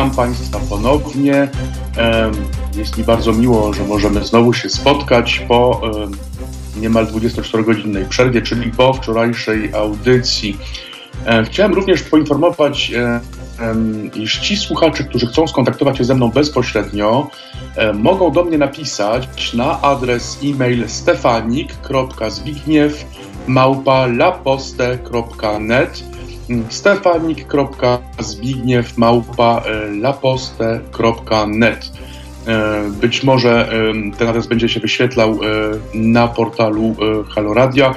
Witam Państwa ponownie. Jest mi bardzo miło, że możemy znowu się spotkać po niemal 24-godzinnej przerwie, czyli po wczorajszej audycji. Chciałem również poinformować, iż ci słuchacze, którzy chcą skontaktować się ze mną bezpośrednio, mogą do mnie napisać na adres e-mail stefanik.zbigniew stefanik.zbigniew małpa laposte.net być może ten adres będzie się wyświetlał na portalu Halo Radia.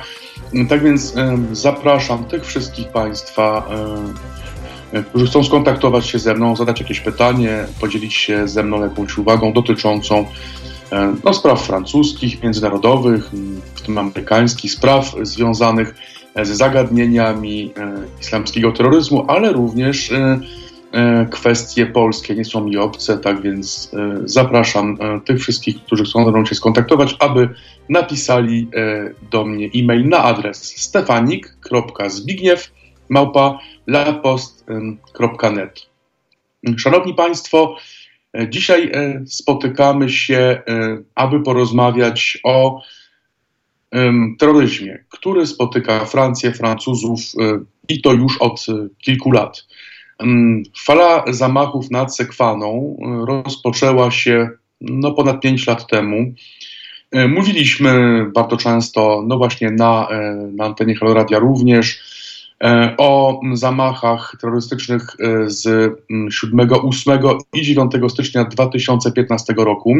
Tak więc zapraszam tych wszystkich Państwa, którzy chcą skontaktować się ze mną, zadać jakieś pytanie, podzielić się ze mną jakąś uwagą dotyczącą no, spraw francuskich, międzynarodowych, w tym amerykańskich, spraw związanych z zagadnieniami e, islamskiego terroryzmu, ale również e, e, kwestie polskie nie są mi obce, tak więc zapraszam tych wszystkich, którzy chcą ze mną się skontaktować, aby napisali do mnie e-mail na adres stefanik.zbigniew małpa. Szanowni Państwo, dzisiaj spotykamy się, aby porozmawiać o terroryzmie, który spotyka Francję, Francuzów e, i to już od e, kilku lat. Fala zamachów nad Sekwaną e, rozpoczęła się no, ponad 5 lat temu. Mówiliśmy bardzo często, no właśnie na, na antenie Halo Radia również, o zamachach terrorystycznych z 7, 8 i 9 stycznia 2015 roku.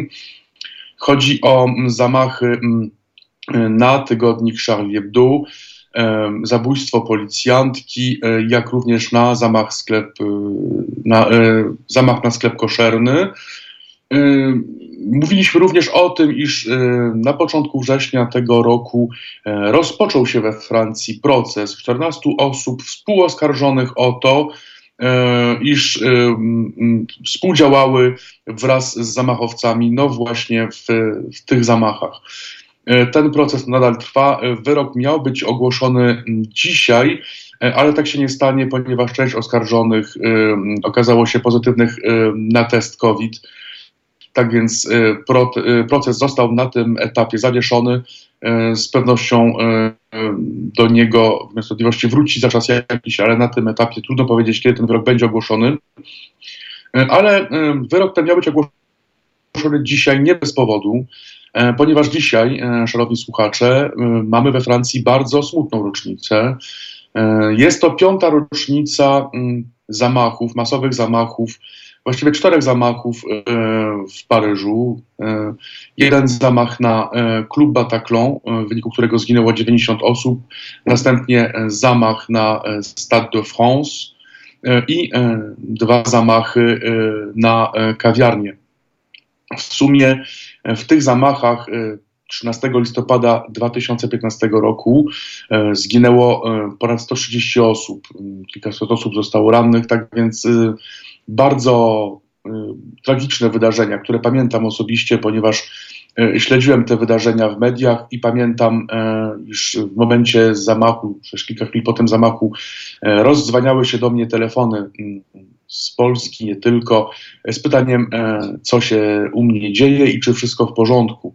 Chodzi o zamachy na tygodnik Charlie Hebdo, zabójstwo policjantki, e, jak również na zamach, sklep, e, na, e, zamach na sklep koszerny. Mówiliśmy również o tym, iż na początku września tego roku rozpoczął się we Francji proces 14 osób współoskarżonych o to, iż współdziałały wraz z zamachowcami, no właśnie w, w tych zamachach. E, ten proces nadal trwa. E, wyrok miał być ogłoszony dzisiaj, e, ale tak się nie stanie, ponieważ część oskarżonych okazało się pozytywnych na test COVID. Tak więc proces został na tym etapie zawieszony. Z pewnością do niego w sprawiedliwości wróci za czas jakiś, ale na tym etapie trudno powiedzieć, kiedy ten wyrok będzie ogłoszony. Ale wyrok ten miał być ogłoszony dzisiaj nie bez powodu. E, ponieważ dzisiaj, e, szanowni słuchacze, e, mamy we Francji bardzo smutną rocznicę. Jest to piąta rocznica mm, zamachów, masowych zamachów, właściwie czterech zamachów w Paryżu. Jeden zamach na klub Bataclan, w wyniku którego zginęło 90 osób, następnie zamach na Stade de France i dwa zamachy na kawiarnię. W sumie w tych zamachach 13 e, listopada 2015 roku e, zginęło ponad 130 osób, kilkaset osób zostało rannych, tak więc bardzo tragiczne wydarzenia, które pamiętam osobiście, ponieważ śledziłem te wydarzenia w mediach i pamiętam, iż w momencie zamachu, przecież kilka chwil po tym zamachu, rozdzwaniały się do mnie telefony z Polski, nie tylko, z pytaniem, e, co się u mnie dzieje i czy wszystko w porządku.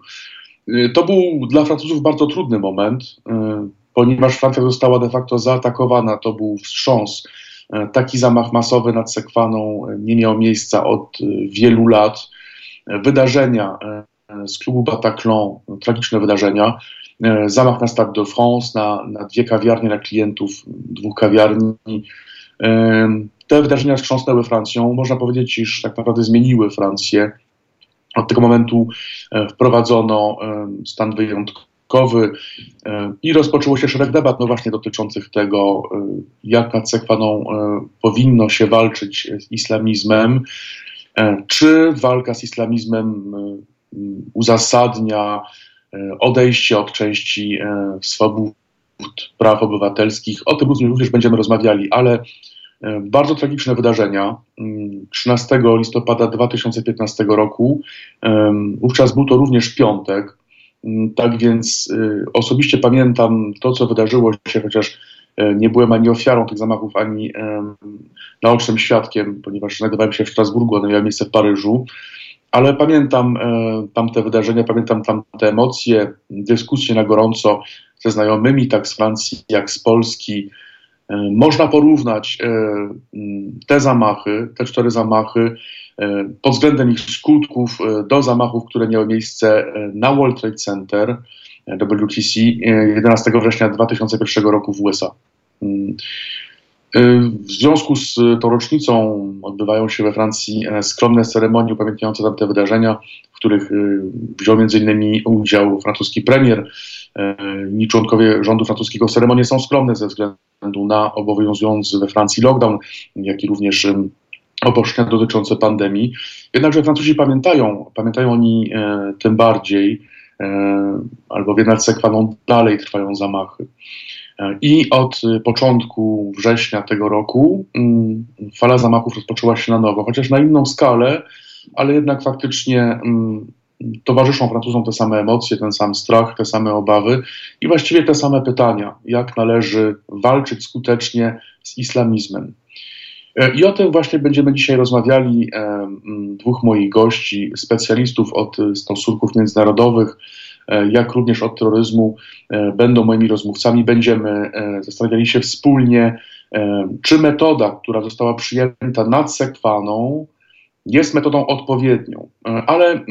E, to był dla Francuzów bardzo trudny moment, e, ponieważ Francja została de facto zaatakowana, to był wstrząs. Taki zamach masowy nad Sekwaną nie miał miejsca od wielu lat. Wydarzenia z klubu Bataclan, tragiczne wydarzenia, zamach na Stade de France, na, na dwie kawiarnie, na klientów dwóch kawiarni, te wydarzenia wstrząsnęły Francją. Można powiedzieć, iż tak naprawdę zmieniły Francję. Od tego momentu e, wprowadzono e, stan wyjątkowy e, i rozpoczęło się szereg debat, no właśnie dotyczących tego, jak nad sekwaną powinno się walczyć z islamizmem. Czy walka z islamizmem uzasadnia odejście od części swobód, praw obywatelskich? O tym również będziemy rozmawiali, ale E, bardzo tragiczne wydarzenia. 13 mm, listopada 2015 roku, wówczas był to również piątek. Mm, tak więc y, osobiście pamiętam to, co wydarzyło się, chociaż nie byłem ani ofiarą tych zamachów, ani naocznym świadkiem, ponieważ znajdowałem się w Strasburgu, one miały miejsce w Paryżu. Ale pamiętam tamte wydarzenia, pamiętam tamte emocje, dyskusje na gorąco ze znajomymi, tak z Francji, jak z Polski. Można porównać te zamachy, te cztery zamachy E, pod względem ich skutków e, do zamachów, które miały miejsce e, na World Trade Center WTC 11 września 2001 roku w USA. Mm. W związku z tą rocznicą odbywają się we Francji skromne ceremonie upamiętniające tamte wydarzenia, w których wziął m.in. udział francuski premier. Inni członkowie rządu francuskiego ceremonie są skromne ze względu na obowiązujący we Francji lockdown, jak i również obostrzenia dotyczące pandemii. Jednakże Francuzi pamiętają, pamiętają oni e, tym bardziej, e, albo w Sekwaną dalej trwają zamachy. E, I od początku września tego roku mm, fala zamachów rozpoczęła się na nowo, chociaż na inną skalę, ale jednak faktycznie mm, towarzyszą Francuzom te same emocje, ten sam strach, te same obawy i właściwie te same pytania, jak należy walczyć skutecznie z islamizmem. E, I o tym właśnie będziemy dzisiaj rozmawiali. E, dwóch moich gości, specjalistów od e, stosunków międzynarodowych, jak również od terroryzmu, będą moimi rozmówcami. Będziemy zastanawiali się wspólnie, czy metoda, która została przyjęta nad sekwaną, jest metodą odpowiednią. Ale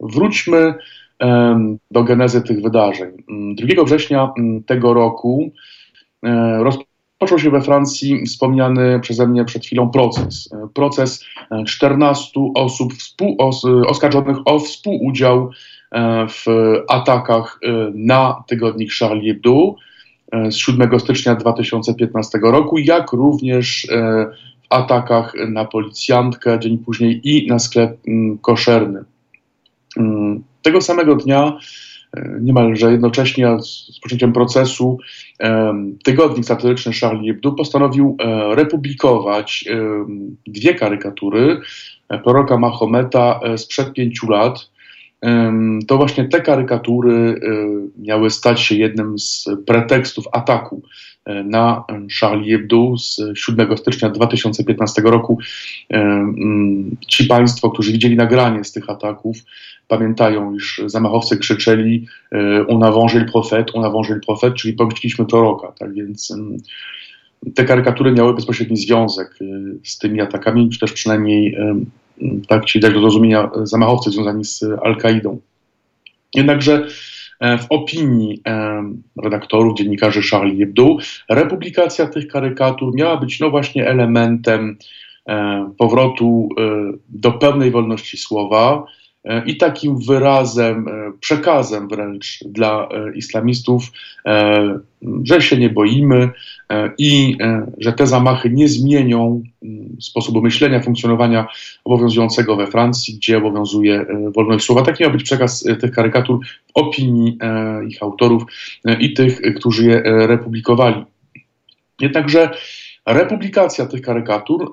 wróćmy do genezy tych wydarzeń. 2 września tego roku Począł się we Francji wspomniany przeze mnie przed chwilą proces. Proces 14 osób oskarżonych o współudział e, w atakach e, na tygodnik Charlie Hebdo e, z 7 stycznia 2015 roku, jak również atakach na policjantkę dzień później i na sklep mm, koszerny. Mm, tego samego dnia niemalże jednocześnie z poczęciem procesu tygodnik satyryczny Charlie Hebdo postanowił e, republikować dwie karykatury e, proroka Mahometa e, sprzed pięciu lat. To właśnie te karykatury miały stać się jednym z pretekstów ataku na Charlie Hebdo z 7 stycznia 2015 roku. Ci Państwo, którzy widzieli nagranie z tych ataków, pamiętają, iż zamachowcy krzyczeli on a vengé le prophète, on a vengé le prophète, czyli pomściliśmy proroka. Tak więc te karykatury miały bezpośredni związek y, z tymi atakami, czy też przynajmniej tak ci dać do zrozumienia zamachowcy związani z Al-Kaidą. Jednakże e, w opinii redaktorów, dziennikarzy Charlie Hebdo, republikacja tych karykatur miała być no właśnie elementem e, powrotu e, do pełnej wolności słowa, E, i takim wyrazem, e, przekazem wręcz dla e, islamistów, że się nie boimy i że te zamachy nie zmienią sposobu myślenia, funkcjonowania obowiązującego we Francji, gdzie obowiązuje wolność słowa. Taki miał być przekaz tych karykatur w opinii ich autorów i tych, którzy je republikowali. Jednakże Republikacja tych karykatur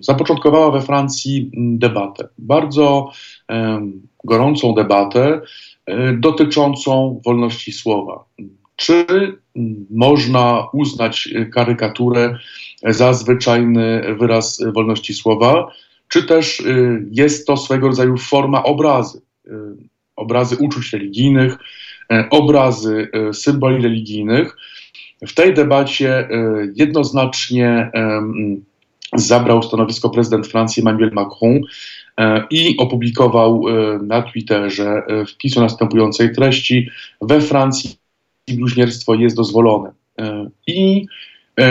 zapoczątkowała we Francji debatę, bardzo gorącą debatę e, dotyczącą wolności słowa. Czy można uznać karykaturę za zwyczajny wyraz wolności słowa, czy też e, jest to swego rodzaju forma obrazy, e, obrazy uczuć religijnych, obrazy symboli religijnych, w tej debacie e, jednoznacznie zabrał stanowisko prezydent Francji Emmanuel Macron e, i opublikował e, na Twitterze wpis o następującej treści: We Francji bluźnierstwo jest dozwolone. I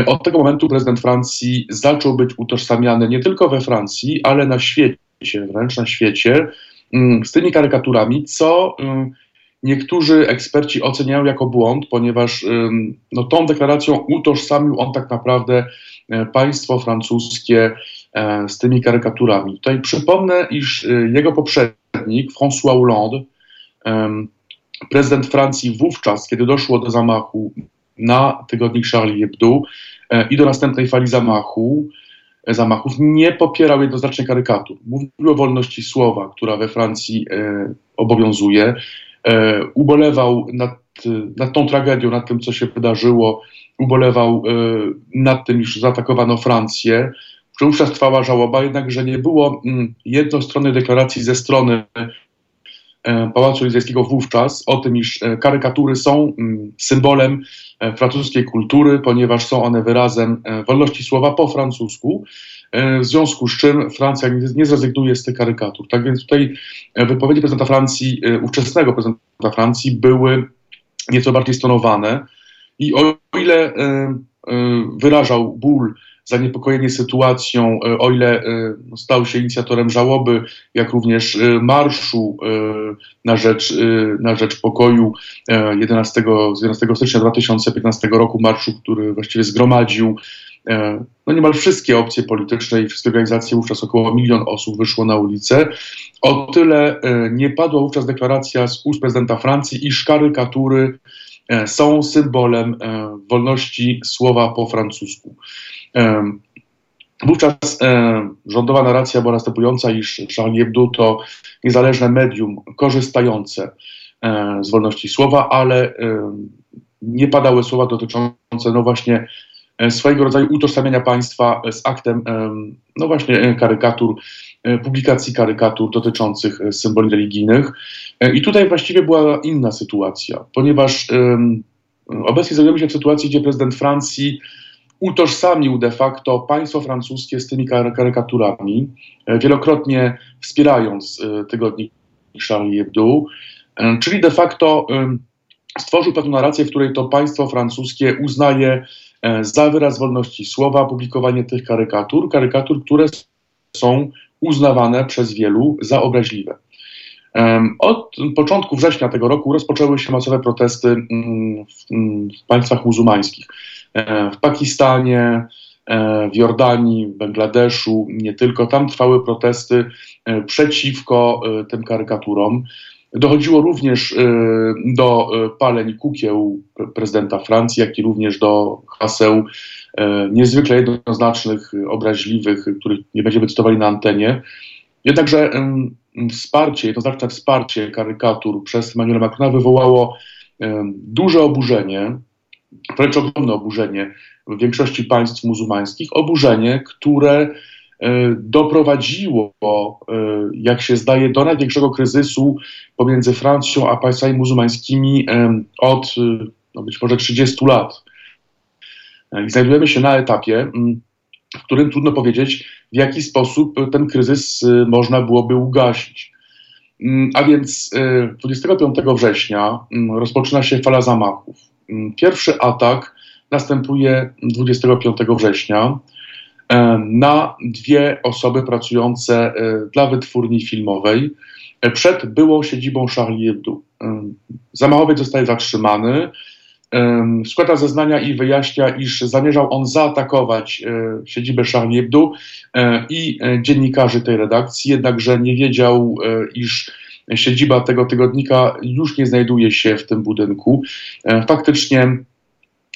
od tego momentu prezydent Francji zaczął być utożsamiany nie tylko we Francji, ale na świecie, wręcz na świecie, z tymi karykaturami, co niektórzy eksperci oceniają jako błąd, ponieważ no, tą deklaracją utożsamił on tak naprawdę e, państwo francuskie e, z tymi karykaturami. Tutaj przypomnę, iż e, jego poprzednik, François Hollande, prezydent Francji wówczas, kiedy doszło do zamachu na tygodnik Charlie Hebdo i do następnej fali zamachu, zamachów, nie popierał jednoznacznie karykatur. Mówił o wolności słowa, która we Francji obowiązuje. E, ubolewał nad, nad tą tragedią, nad tym, co się wydarzyło ubolewał nad tym, iż zaatakowano Francję, wówczas trwała żałoba, jednakże nie było mm, jednostronnej deklaracji ze strony E, Pałacu Elizejskiego wówczas o tym, iż e, karykatury są mm, symbolem e, francuskiej kultury, ponieważ są one wyrazem wolności słowa po francusku, w związku z czym Francja nie zrezygnuje z tych karykatur. Tak więc tutaj wypowiedzi prezydenta Francji, ówczesnego prezydenta Francji były nieco bardziej stonowane i o ile wyrażał ból zaniepokojenie sytuacją, e, o ile e, no, stał się inicjatorem żałoby, jak również e, marszu na rzecz, na rzecz pokoju 11, 11 stycznia 2015 roku, marszu, który właściwie zgromadził no niemal wszystkie opcje polityczne i wszystkie organizacje, wówczas około milion osób wyszło na ulicę. O tyle nie padła wówczas deklaracja z ust prezydenta Francji, iż karykatury są symbolem wolności słowa po francusku. Wówczas rządowa narracja była następująca, iż Charlie Hebdo to niezależne medium korzystające z wolności słowa, ale nie padały słowa dotyczące no właśnie e, swojego rodzaju utożsamiania państwa z aktem no właśnie e, karykatur, e, publikacji karykatur dotyczących symboli religijnych. I tutaj właściwie była inna sytuacja, ponieważ obecnie znajdujemy się w sytuacji, gdzie prezydent Francji utożsamił de facto państwo francuskie z tymi karykaturami, e, wielokrotnie wspierając e, tygodnik Charlie Hebdo, e, czyli de facto stworzył pewną narrację, w której to państwo francuskie uznaje za wyraz wolności słowa publikowanie tych karykatur, karykatur, które są uznawane przez wielu za obraźliwe. Od początku września tego roku rozpoczęły się masowe protesty mm, mm, w państwach muzułmańskich. E, w Pakistanie, e, w Jordanii, w Bangladeszu, nie tylko. Tam trwały protesty e, przeciwko tym karykaturom. Dochodziło również do paleń kukieł prezydenta Francji, jak i również do haseł niezwykle jednoznacznych, obraźliwych, których nie będziemy cytowali na antenie. Jednakże wsparcie, jednoznaczne wsparcie karykatur przez Emmanuela Macrona wywołało duże oburzenie wręcz ogromne oburzenie w większości państw muzułmańskich, oburzenie, które doprowadziło, e, jak się zdaje, do największego kryzysu pomiędzy Francją a państwami muzułmańskimi od no być może 30 lat. I znajdujemy się na etapie, w którym trudno powiedzieć, w jaki sposób ten kryzys e, można byłoby ugasić. A więc 25 września rozpoczyna się fala zamachów. Pierwszy atak następuje 25 września e, na dwie osoby pracujące e, dla wytwórni filmowej e, przed byłą siedzibą Charlie Hebdo. Zamachowiec zostaje zatrzymany, składa zeznania i wyjaśnia, iż zamierzał on zaatakować siedzibę Charlie Hebdo i dziennikarzy tej redakcji, jednakże nie wiedział, iż siedziba tego tygodnika już nie znajduje się w tym budynku. E, faktycznie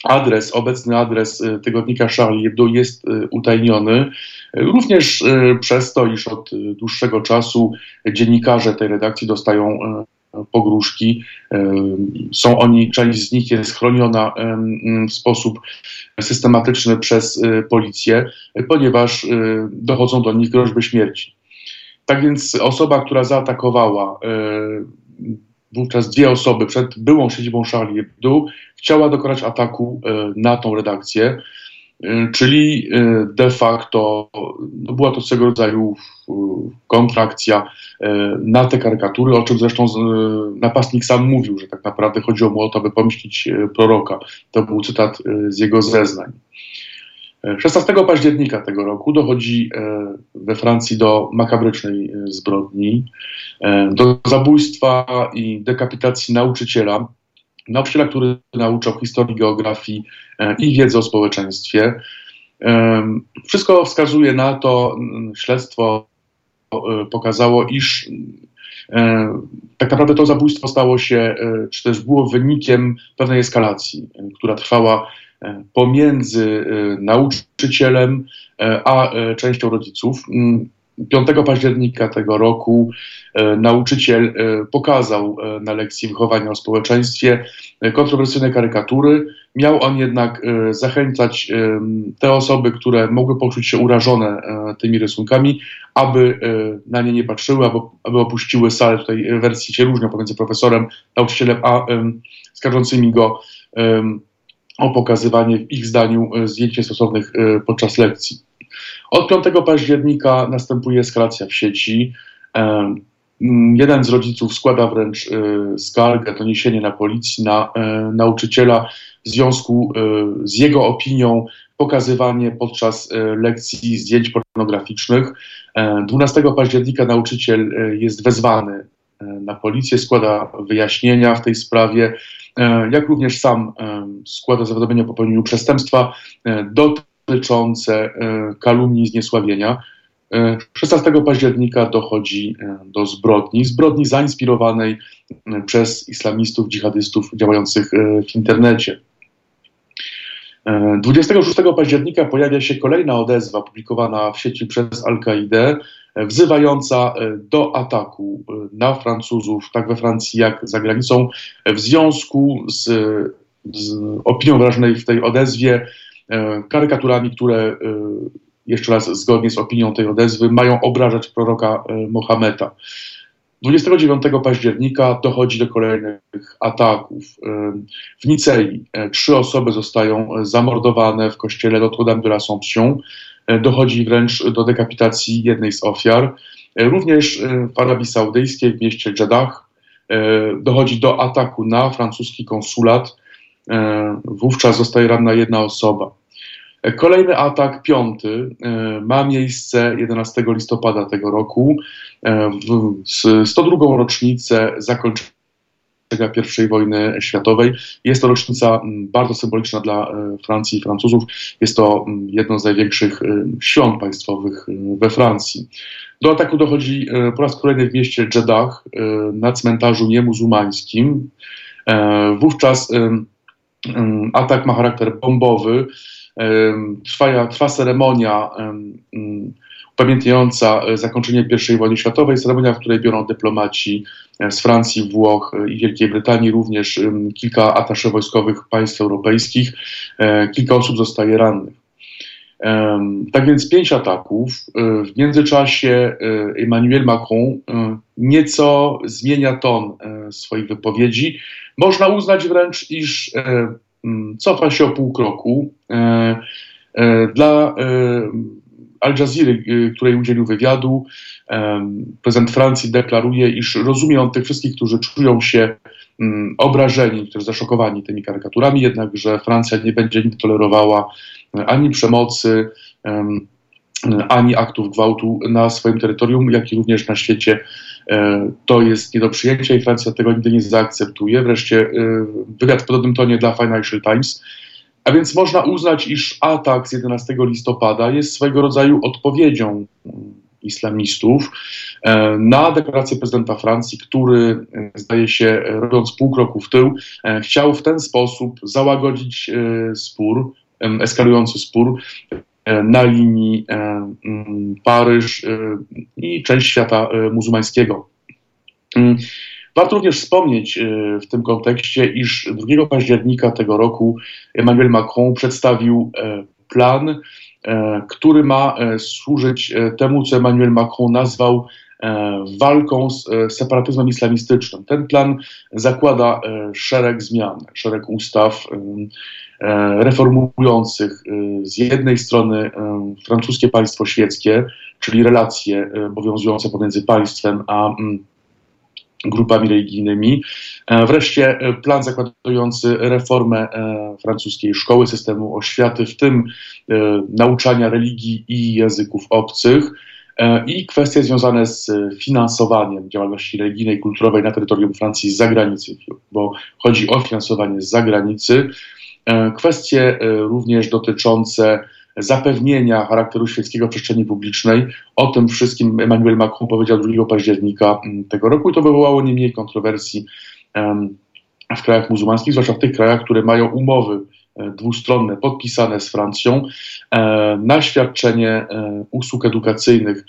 adres, obecny adres e, tygodnika Charlie Hebdo jest e, utajniony. Również przez to, iż od dłuższego czasu dziennikarze tej redakcji dostają pogróżki. Są oni, część z nich jest chroniona w sposób systematyczny przez policję, ponieważ dochodzą do nich groźby śmierci. Tak więc osoba, która zaatakowała wówczas dwie osoby przed byłą siedzibą Charlie Hebdo, chciała dokonać ataku e, na tą redakcję, e, czyli de facto no była to swego rodzaju kontrakcja na te karykatury, o czym zresztą napastnik sam mówił, że tak naprawdę chodziło mu o to, by pomścić proroka. To był cytat z jego zeznań. 16 października tego roku dochodzi e, we Francji do makabrycznej e, zbrodni, e, do zabójstwa i dekapitacji nauczyciela. Nauczyciela, który nauczał historii, geografii i wiedzy o społeczeństwie. Wszystko wskazuje na to, śledztwo pokazało, iż tak naprawdę to zabójstwo stało się, czy też było wynikiem pewnej eskalacji, która trwała pomiędzy e, nauczycielem e, a e, częścią rodziców. Mm, 5 października tego roku nauczyciel pokazał na lekcji wychowania o społeczeństwie kontrowersyjne karykatury. Miał on jednak zachęcać te osoby, które mogły poczuć się urażone tymi rysunkami, aby na nie nie patrzyły, aby, opuściły salę. Tutaj wersje się różnią pomiędzy profesorem, nauczycielem, a skarżącymi go o pokazywanie w ich zdaniu e, zdjęć stosownych e, podczas lekcji. Od 5 października następuje eskalacja w sieci. E, jeden z rodziców składa wręcz skargę, doniesienie na policji, na nauczyciela w związku z jego opinią pokazywanie podczas lekcji zdjęć pornograficznych. 12 października nauczyciel jest wezwany na policję, składa wyjaśnienia w tej sprawie. E, jak również sam e, składa zawiadomienie o popełnieniu przestępstwa e, dotyczące kalumnii i zniesławienia. 16 października dochodzi do zbrodni, zbrodni zainspirowanej przez islamistów, dżihadystów działających w internecie. 26 października pojawia się kolejna odezwa publikowana w sieci przez Al-Kaidę, wzywająca e, do ataku e, na Francuzów, tak we Francji, jak za granicą, w związku z, z opinią wyrażonej w tej odezwie, e, karykaturami, które jeszcze raz zgodnie z opinią tej odezwy mają obrażać proroka Mohameda. 29 października dochodzi do kolejnych ataków. W Nicei trzy osoby zostają zamordowane w kościele Notre-Dame de l'Assomption. E, dochodzi wręcz do dekapitacji jednej z ofiar. E, również e, w Arabii Saudyjskiej, w mieście Jeddah, dochodzi do ataku na francuski konsulat. Wówczas zostaje ranna jedna osoba. Kolejny atak, piąty, ma miejsce 11 listopada tego roku, w 102. rocznicę zakończenia i wojny światowej. Jest to rocznica mm, bardzo symboliczna dla e, Francji i Francuzów. Jest to mm, jedno z największych e, świąt państwowych e, we Francji. Do ataku dochodzi po raz kolejny w mieście Jeddah na cmentarzu niemuzułmańskim. Wówczas atak ma charakter bombowy. Trwa, trwa ceremonia pamiętająca e, zakończenie I wojny światowej, ceremonia, w której biorą dyplomaci e, z Francji, Włoch e, i Wielkiej Brytanii, również kilka atasze wojskowych państw europejskich, kilka osób zostaje rannych. Tak więc pięć ataków. W międzyczasie Emmanuel Macron nieco zmienia ton swoich wypowiedzi. Można uznać wręcz, iż cofa się o pół kroku. Dla Al Jazeera, y, której udzielił wywiadu, prezydent Francji deklaruje, iż rozumie on tych wszystkich, którzy czują się mm, obrażeni, którzy zaszokowani tymi karykaturami, jednak, że Francja nie będzie nigdy tolerowała e, ani przemocy, ani aktów gwałtu na swoim terytorium, jak i również na świecie. E, to jest nie do przyjęcia i Francja tego nigdy nie zaakceptuje. Wreszcie e, wywiad w podobnym tonie dla Financial Times a więc można uznać, iż atak z 11 listopada jest swego rodzaju odpowiedzią islamistów e, na deklarację prezydenta Francji, który e, zdaje się, robiąc pół kroku w tył, e, chciał w ten sposób załagodzić spór, eskalujący spór na linii Paryż i część świata muzułmańskiego. Warto również wspomnieć e, w tym kontekście, iż 2 października tego roku Emmanuel Macron przedstawił e, plan, e, który ma służyć temu, co Emmanuel Macron nazwał walką z separatyzmem islamistycznym. Ten plan zakłada szereg zmian, szereg ustaw reformujących z jednej strony francuskie państwo świeckie, czyli relacje obowiązujące pomiędzy państwem a mm, grupami religijnymi. E, wreszcie e, plan zakładający reformę e, francuskiej szkoły, systemu oświaty, w tym nauczania religii i języków obcych. I kwestie związane z finansowaniem działalności religijnej i kulturowej na terytorium Francji z zagranicy, bo chodzi o finansowanie z zagranicy. Kwestie również dotyczące zapewnienia charakteru świeckiego przestrzeni publicznej. O tym wszystkim Emmanuel Macron powiedział 2 października mm, tego roku i to wywołało nie mniej kontrowersji w krajach muzułmańskich, zwłaszcza w tych krajach, które mają umowy e, dwustronne podpisane z Francją e, na świadczenie e, usług edukacyjnych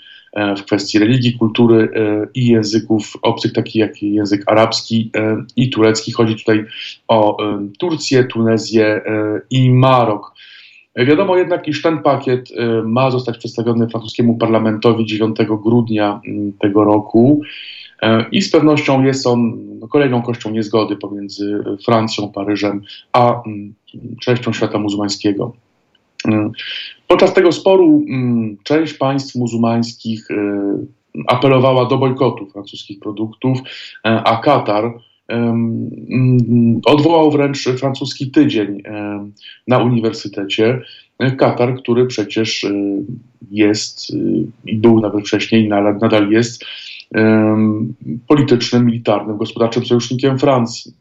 w kwestii religii, kultury i języków obcych, takich jak język arabski i turecki. Chodzi tutaj o Turcję, Tunezję i Marok. Wiadomo jednak, iż ten pakiet ma zostać przedstawiony francuskiemu parlamentowi 9 grudnia mm, tego roku. I z pewnością jest on no, kolejną kością niezgody pomiędzy Francją, Paryżem a częścią świata muzułmańskiego. Podczas tego sporu część państw muzułmańskich y, apelowała do bojkotu francuskich produktów, a Katar odwołał wręcz francuski tydzień na uniwersytecie. Katar, który przecież y, jest y, i był nawet wcześniej, nadal jest politycznym, militarnym, gospodarczym sojusznikiem Francji.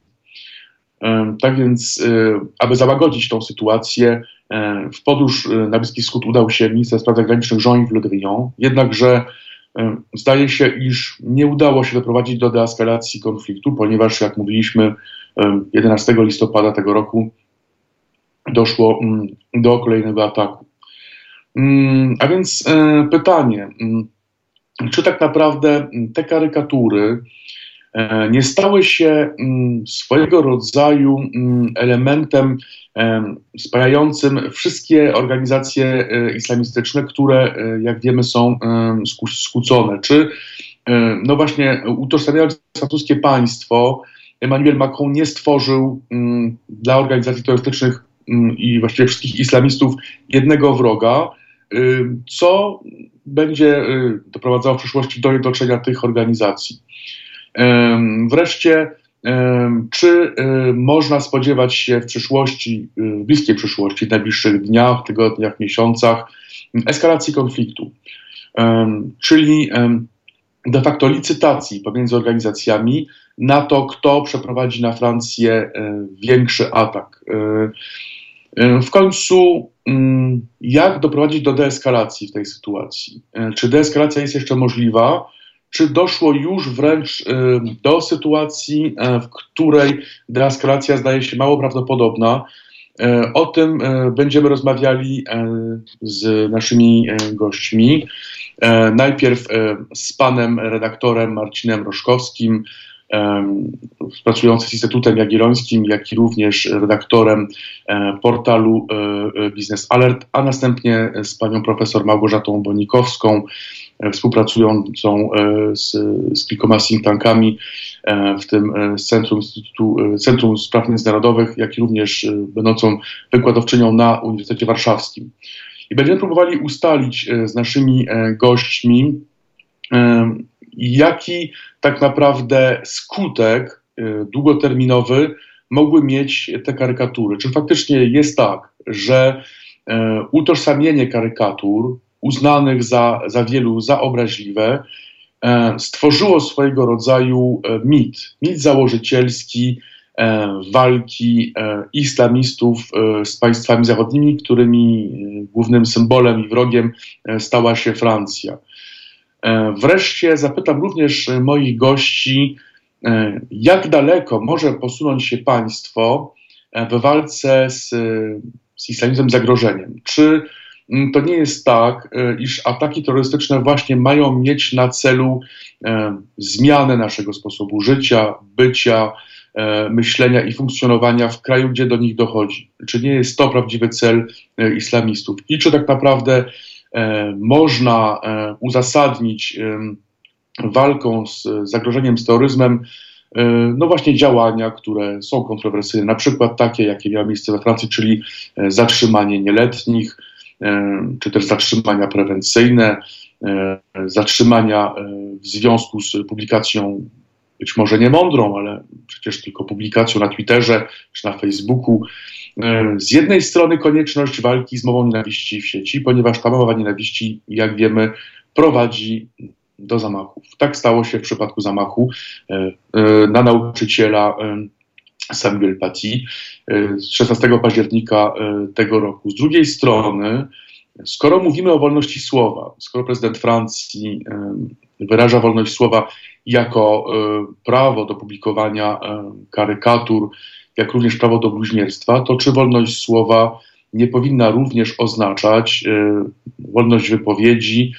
Tak więc, y, aby załagodzić tą sytuację, w podróż na Bliski Wschód udał się minister spraw zagranicznych Jean-Yves Le Drian, jednakże zdaje się, iż nie udało się doprowadzić do deeskalacji konfliktu, ponieważ, jak mówiliśmy, 11 listopada tego roku doszło mm, do kolejnego ataku. Mm, a więc e, pytanie, mm, czy tak naprawdę te karykatury nie stały się mm, swojego rodzaju mm, elementem spajającym wszystkie organizacje e, islamistyczne, które, e, jak wiemy, są skłócone. Czy, no właśnie, utożsamiając francuskie państwo, Emmanuel Macron nie stworzył mm, dla organizacji terrorystycznych i właściwie wszystkich islamistów jednego wroga, co będzie y, doprowadzało w przyszłości do jednoczenia tych organizacji. Wreszcie, czy y, można spodziewać się w przyszłości, y, w bliskiej przyszłości, w najbliższych dniach, tygodniach, miesiącach eskalacji konfliktu, czyli de facto licytacji pomiędzy organizacjami na to, kto przeprowadzi na Francję większy atak. W końcu Mm, jak doprowadzić do deeskalacji w tej sytuacji? E, czy deeskalacja jest jeszcze możliwa? Czy doszło już wręcz e, do sytuacji, e, w której deeskalacja zdaje się mało prawdopodobna? O tym będziemy rozmawiali z naszymi gośćmi. Najpierw z panem redaktorem Marcinem Roszkowskim, pracujący z Instytutem Jagiellońskim, jak i również redaktorem e, portalu e, e, Business Alert, a następnie z panią profesor Małgorzatą Bonikowską, współpracującą z, z kilkoma think tankami, w tym z Centrum, Instytutu, Centrum Spraw Międzynarodowych, jak i również będącą wykładowczynią na Uniwersytecie Warszawskim. I będziemy próbowali ustalić z naszymi gośćmi, jaki tak naprawdę skutek długoterminowy mogły mieć te karykatury. Czy faktycznie jest tak, że utożsamienie karykatur uznanych za, za wielu za obraźliwe y, stworzyło swojego rodzaju mit, mit założycielski walki islamistów z państwami zachodnimi, którymi głównym symbolem i wrogiem stała się Francja. E, wreszcie zapytam również moich gości, e, jak daleko może posunąć się państwo e, w walce z, z islamizmem zagrożeniem? Czy to nie jest tak, iż ataki terrorystyczne właśnie mają mieć na celu zmianę naszego sposobu życia, bycia, myślenia i funkcjonowania w kraju, gdzie do nich dochodzi? Czy nie jest to prawdziwy cel islamistów? I czy tak naprawdę E, można e, uzasadnić walką z zagrożeniem z terroryzmem e, no właśnie działania, które są kontrowersyjne, na przykład takie, jakie miały miejsce we Francji, czyli zatrzymanie nieletnich, czy też zatrzymania prewencyjne, zatrzymania w związku z publikacją być może nie mądrą, ale przecież tylko publikacją na Twitterze czy na Facebooku E, z jednej strony konieczność walki z mową nienawiści w sieci, ponieważ ta mowa nienawiści, jak wiemy, prowadzi do zamachów. Tak stało się w przypadku zamachu e, e, na nauczyciela Samuel Paty z 16 października tego roku. Z drugiej strony, skoro mówimy o wolności słowa, skoro prezydent Francji wyraża wolność słowa jako prawo do publikowania karykatur, jak również prawo do bluźnierstwa, to czy wolność słowa nie powinna również oznaczać wolność wypowiedzi,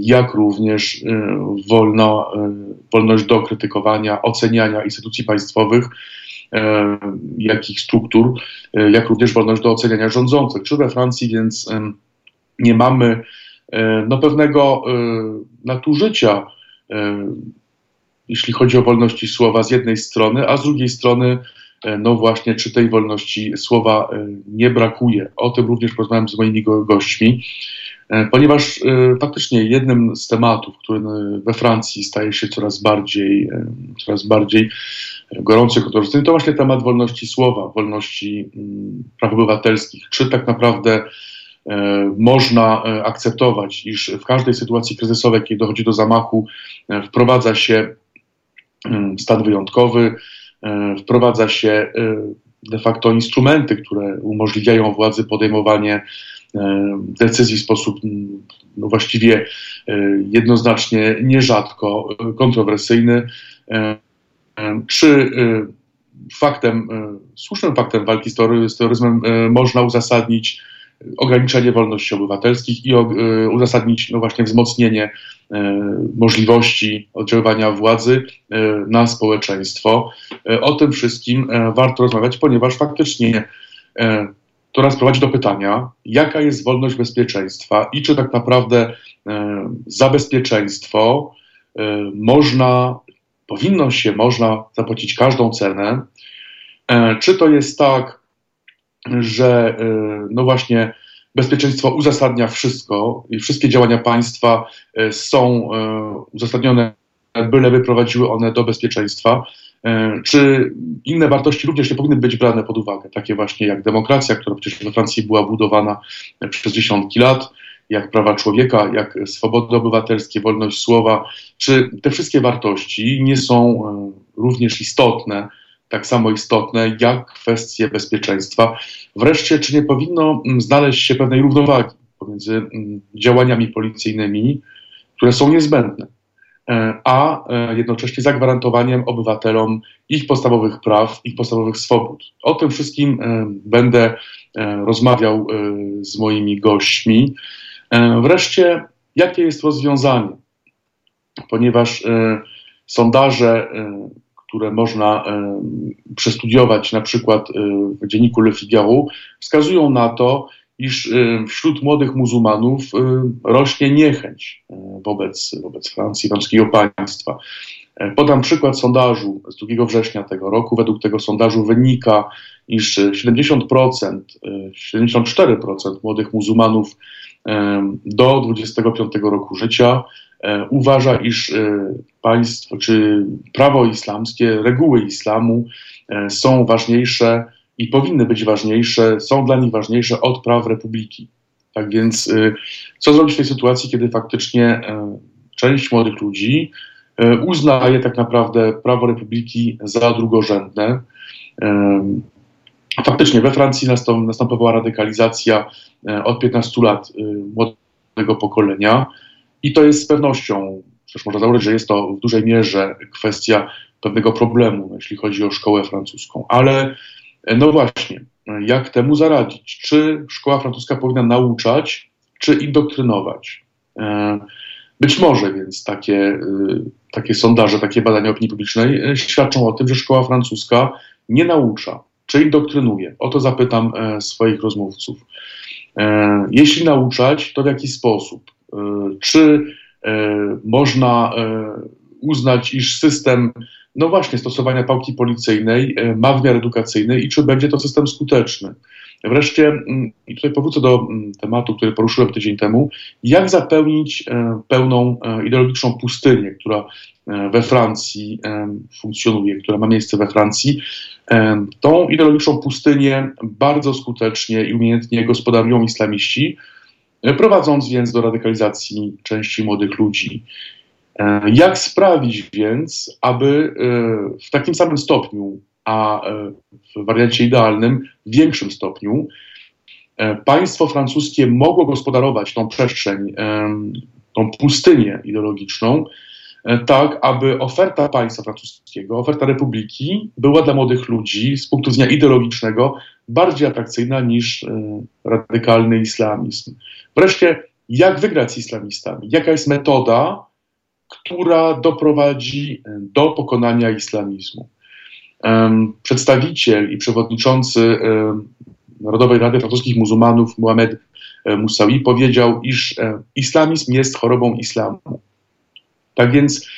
jak również wolno, wolność do krytykowania, oceniania instytucji państwowych, jak ich struktur, jak również wolność do oceniania rządzących. Czy we Francji więc nie mamy no, pewnego nadużycia, jeśli chodzi o wolności słowa z jednej strony, a z drugiej strony E, no właśnie, czy tej wolności słowa e, nie brakuje. O tym również porozmawiam z moimi gośćmi, e, ponieważ faktycznie jednym z tematów, który we Francji staje się coraz bardziej, coraz bardziej gorący, kontrowersyjny, to właśnie temat wolności słowa, wolności mm, praw obywatelskich. Czy tak naprawdę można akceptować, iż w każdej sytuacji kryzysowej, kiedy dochodzi do zamachu, wprowadza się mm, stan wyjątkowy, E, wprowadza się e, de facto instrumenty, które umożliwiają władzy podejmowanie e, decyzji w sposób no właściwie jednoznacznie nierzadko kontrowersyjny. Czy faktem, słusznym faktem walki z terroryzmem można uzasadnić ograniczenie wolności obywatelskich i uzasadnić no właśnie wzmocnienie możliwości oddziaływania władzy na społeczeństwo. O tym wszystkim warto rozmawiać, ponieważ faktycznie to nas prowadzi do pytania, jaka jest wolność bezpieczeństwa i czy tak naprawdę za bezpieczeństwo można, powinno się, można zapłacić każdą cenę. Czy to jest tak, że no właśnie bezpieczeństwo uzasadnia wszystko i wszystkie działania państwa e, są e, uzasadnione, byle wyprowadziły one do bezpieczeństwa. E, czy inne wartości również nie powinny być brane pod uwagę, takie właśnie jak demokracja, która przecież we Francji była budowana przez dziesiątki lat, jak prawa człowieka, jak swobody obywatelskie, wolność słowa, czy te wszystkie wartości nie są również istotne tak samo istotne jak kwestie bezpieczeństwa. Wreszcie, czy nie powinno mm, znaleźć się pewnej równowagi pomiędzy mm, działaniami policyjnymi, które są niezbędne, e, a e, jednocześnie zagwarantowaniem obywatelom ich podstawowych praw, ich podstawowych swobód. O tym wszystkim e, będę rozmawiał z moimi gośćmi. Wreszcie, jakie jest rozwiązanie? Ponieważ sondaże które można e, przestudiować na przykład e, w dzienniku Le Figaro, wskazują na to, iż e, wśród młodych muzułmanów rośnie niechęć wobec, wobec Francji, islamskiego państwa. Podam przykład sondażu z 2 września tego roku. Według tego sondażu wynika, iż 70%, 74% młodych muzułmanów do 25 roku życia E, uważa, iż e, państwo czy prawo islamskie, reguły islamu e, są ważniejsze i powinny być ważniejsze, są dla nich ważniejsze od praw republiki. Tak więc, co zrobić w tej sytuacji, kiedy faktycznie część młodych ludzi uznaje tak naprawdę prawo republiki za drugorzędne? Faktycznie we Francji nastąpiła radykalizacja od 15 lat młodego pokolenia. I to jest z pewnością, przecież można założyć, że jest to w dużej mierze kwestia pewnego problemu, jeśli chodzi o szkołę francuską. Ale e, no właśnie, jak temu zaradzić? Czy szkoła francuska powinna nauczać, czy indoktrynować? E, być może więc takie, e, takie sondaże, takie badania opinii publicznej świadczą o tym, że szkoła francuska nie naucza, czy indoktrynuje. O to zapytam swoich rozmówców. Jeśli nauczać, to w jaki sposób? E, czy e, można e, uznać, iż system, no właśnie, stosowania pałki policyjnej ma wymiar edukacyjny i czy będzie to system skuteczny. Wreszcie, mm, i tutaj powrócę do mm, tematu, który poruszyłem tydzień temu, jak zapełnić pełną ideologiczną pustynię, która we Francji funkcjonuje, która ma miejsce we Francji. Tą ideologiczną pustynię bardzo skutecznie i umiejętnie gospodarują islamiści, E, prowadząc więc do radykalizacji części młodych ludzi. E, jak sprawić więc, aby e, w takim samym stopniu, a w wariancie idealnym w większym stopniu, państwo francuskie mogło gospodarować tą przestrzeń, tą pustynię ideologiczną, tak aby oferta państwa francuskiego, oferta republiki była dla młodych ludzi z punktu widzenia ideologicznego bardziej atrakcyjna niż radykalny islamizm. Wreszcie, jak wygrać z islamistami, jaka jest metoda, która doprowadzi do pokonania islamizmu. Przedstawiciel i przewodniczący Narodowej Rady Francuskich Muzułmanów Mohamed e, Moussaoui powiedział, iż e, islamizm jest chorobą islamu. Tak więc